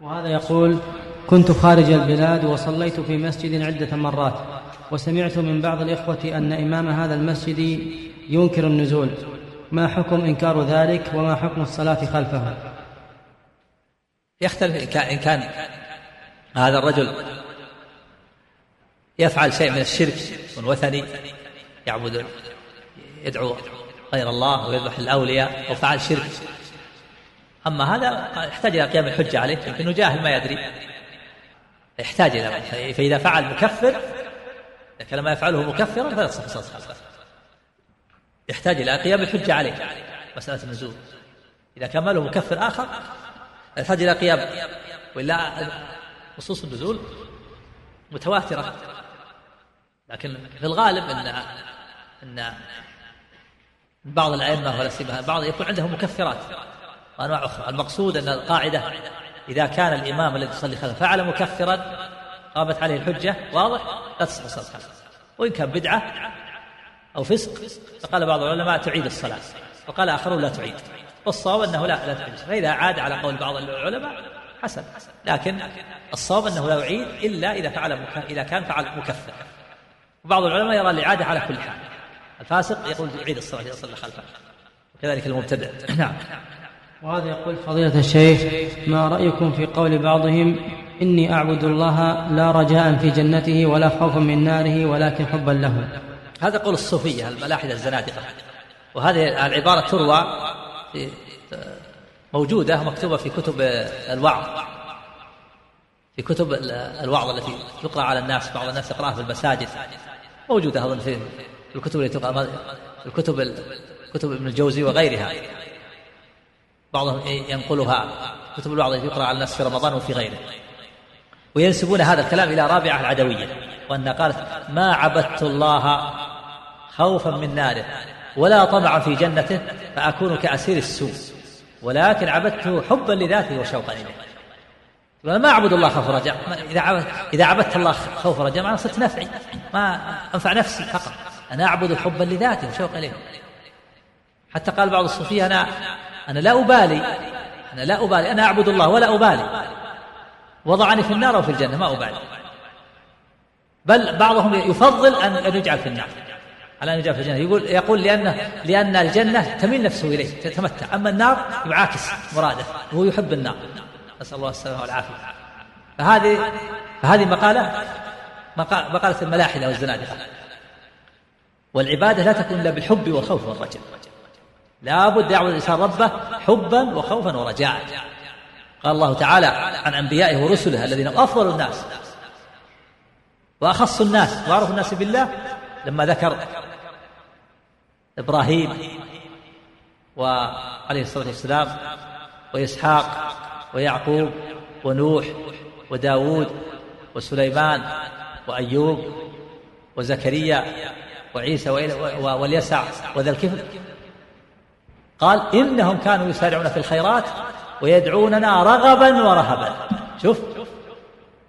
وهذا يقول كنت خارج البلاد وصليت في مسجد عدة مرات. وسمعت من بعض الإخوة أن إمام هذا المسجد ينكر النزول. ما حكم إنكار ذلك وما حكم الصلاة خلفه؟ يختلف إن كان هذا الرجل يفعل شيء من الشرك والوثني يعبد يدعو غير الله ويذبح الأولياء وفعل شرك. أما هذا يحتاج إلى قيام الحجة عليه لكنه جاهل ما يدري. يحتاج إلى فإذا فعل مكفر لكن لما يفعله مكفرا فلا تصح صلاة خلفه يحتاج إلى قيام الحجة عليه مسألة النزول. إذا كان ماله مكفر آخر يحتاج إلى قيام. وإلا نصوص النزول متواترة. لكن في الغالب أن أن بعض الأئمة ولا سيما بعض يكون عندهم مكفرات. وأنواع أخرى. المقصود أن القاعدة إذا كان الإمام الذي يصلي خلفه فعل مكفرا قامت عليه الحجة واضح؟ لا تصح الصلاة وإن كان بدعة أو فسق فقال بعض العلماء تعيد الصلاة وقال آخرون لا تعيد. والصواب أنه لا لا تعيد. فإذا عاد على قول بعض العلماء حسن. لكن الصواب أنه لا يعيد إلا إذا فعل إذا كان فعل مكفر. وبعض العلماء يرى الإعادة على كل حال. الفاسق يقول يعيد الصلاة إذا صلى خلفه. وكذلك المبتدع. نعم. وهذا يقول فضيلة الشيخ ما رأيكم في قول بعضهم إني أعبد الله لا رجاء في جنته ولا خوفا من ناره ولكن حبا له. هذا قول الصوفية الملاحدة الزنادقة. وهذه العبارة تروى في موجودة مكتوبة في كتب الوعظ. في كتب الوعظ التي تقرأ على الناس بعض الناس يقرأها في المساجد. موجودة أظن في الكتب التي تقرأ الكتب كتب ابن الجوزي وغيرها. بعضهم ينقلها كتب الوعظ التي يقرأ على الناس في رمضان وفي غيره. وينسبون هذا الكلام إلى رابعة العدوية وأنها قالت ما عبدت الله خوفا من ناره ولا طمعا في جنته فأكون كأسير السوء ولكن عبدته حبا لذاته وشوقا إليه. ما أعبد الله خوف رجاء إذا عبدت إذا عبدت الله خوف رجاء معناه صرت نفعي ما أنفع نفسي فقط أنا أعبد حبا لذاته وشوقا إليه. حتى قال بعض الصوفية أنا أنا لا أبالي أنا لا أبالي أنا أعبد الله ولا أبالي. وضعني في النار أو في الجنة ما أبالي بل بعضهم يفضل أن يجعل في النار. على أن يجعل في الجنة. يقول يقول لأن لأن الجنة تميل نفسه إليه تتمتع. أما النار يعاكس مراده وهو يحب النار. نسأل الله السلامة والعافية. فهذه فهذه مقالة مقالة الملاحدة والزنادقة. والعبادة لا تكون إلا بالحب والخوف والرجاء. لا بد يعبد الإنسان ربه حبا وخوفا ورجاء. قال الله تعالى عن أنبيائه ورسله الذين أفضل الناس وأخص الناس وأعرف الناس بالله لما ذكر إبراهيم وعليه الصلاة والسلام وإسحاق ويعقوب ونوح وداود وسليمان وأيوب وزكريا وعيسى واليسع وذا الكفل. قال إنهم كانوا يسارعون في الخيرات ويدعوننا رغبا ورهبا. شوف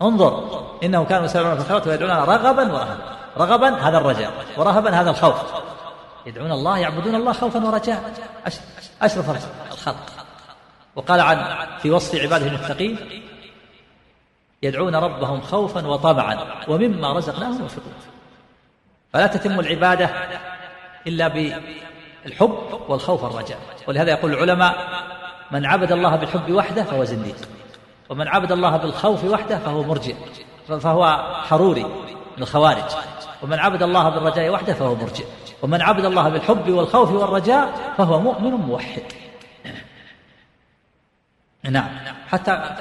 انظر إنهم كانوا يسارعون في الخيرات ويدعوننا رغبا ورهبا. رغبا هذا الرجاء ورهبا هذا الخوف. يدعون الله يعبدون الله خوفا ورجاء. أشرف الخلق. وقال عن في وصف عباده المتقين يدعون ربهم خوفا وطمعا ومما رزقناهم ينفقون. فلا تتم العبادة إلا بالحب والخوف والرجاء. ولهذا يقول العلماء من عبد الله بالحب وحده فهو زنديق ومن عبد الله بالخوف وحده فهو مرجئ فهو حروري من الخوارج ومن عبد الله بالرجاء وحده فهو مرجئ ومن عبد الله بالحب والخوف والرجاء فهو مؤمن موحد. نعم حتى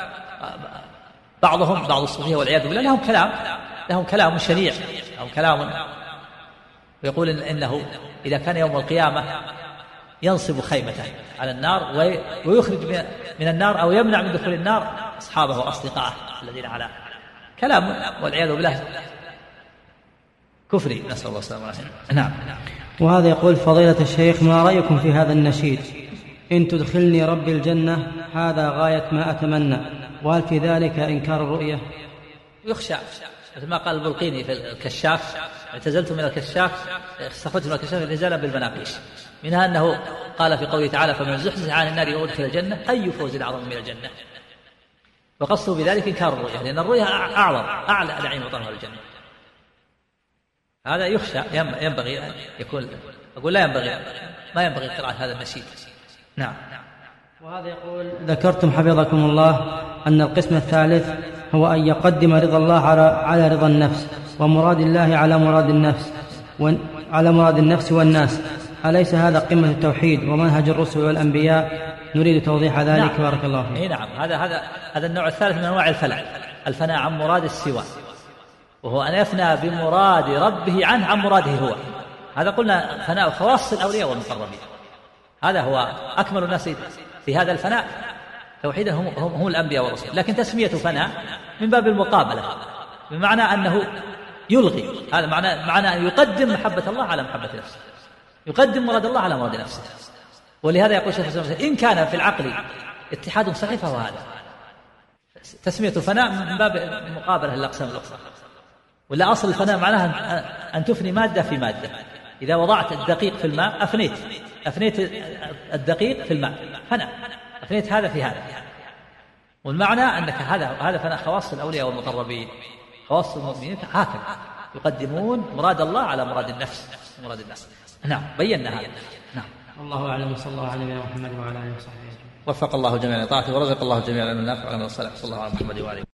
بعضهم بعض الصوفية والعياذ بالله لهم كلام لهم كلام شنيع لهم كلام ويقول إن إنه إذا كان يوم القيامة ينصب خيمته على النار ويخرج من النار أو يمنع من دخول النار أصحابه وأصدقائه الذين على كلام والعياذ بالله. كفري. نسأل الله السلامة والعافية. نعم. وهذا يقول فضيلة الشيخ ما رأيكم في هذا النشيد؟ إن تدخلني ربي الجنة هذا غاية ما أتمنى. وهل في ذلك إنكار الرؤية؟ يخشى مثل ما قال البلقيني في الكشاف اعتزلت من الكشاف استخرجت من الكشاف الإزالة بالمناقيش. منها أنه قال في قوله تعالى فمن زحزح عن النار وأدخل الجنة أي فوز أعظم من الجنة؟ وقصده بذلك إنكار الرؤية لأن الرؤية أعظم أعلى نعيم وطهر الجنة. هذا يخشى ينبغي أن يكون أقول لا ينبغي ما ينبغي قراءة هذا النشيد نعم. وهذا يقول ذكرتم حفظكم الله أن القسم الثالث هو أن يقدم رضا الله على على رضا النفس ومراد الله على مراد النفس على مراد النفس والناس. أليس هذا قمة التوحيد ومنهج الرسل والأنبياء؟ نريد توضيح ذلك. نعم. بارك الله فيك. إيه نعم. هذا هذا هذا النوع الثالث من أنواع الفلاح الفناء عن مراد السوى. وهو أن يفنى بمراد ربه عنه عن مراده هو. هذا قلنا فناء خواص الأولياء والمقربين. هذا هو أكمل الناس في هذا الفناء. توحيدا هم, هم, هم الأنبياء والرسل. لكن تسمية فناء من باب المقابلة بمعنى أنه يلغي هذا معنى معنى أن يقدم محبة الله على محبة نفسه يقدم مراد الله على مراد نفسه. ولهذا يقول شيخ الإسلام إن كان في العقل اتحاد صحيح فهو هذا. تسمية فناء من باب المقابلة للأقسام الأخرى. ولا أصل الفناء معناها أن تفني مادة في مادة. إذا وضعت الدقيق في الماء أفنيت أفنيت الدقيق في الماء فناء أفنيت هذا في هذا. والمعنى أنك هذا هذا فناء خواص الأولياء والمقربين. خواص المؤمنين هكذا يقدمون مراد الله على مراد النفس. مراد النفس. نعم بينا هذا. نعم. الله أعلم وصلى الله على نبينا محمد وعلى آله وصحبه وفق الله جميعا لطاعته ورزق الله جميعا العلم النافع والعمل الصالح صلى الله على محمد وعلى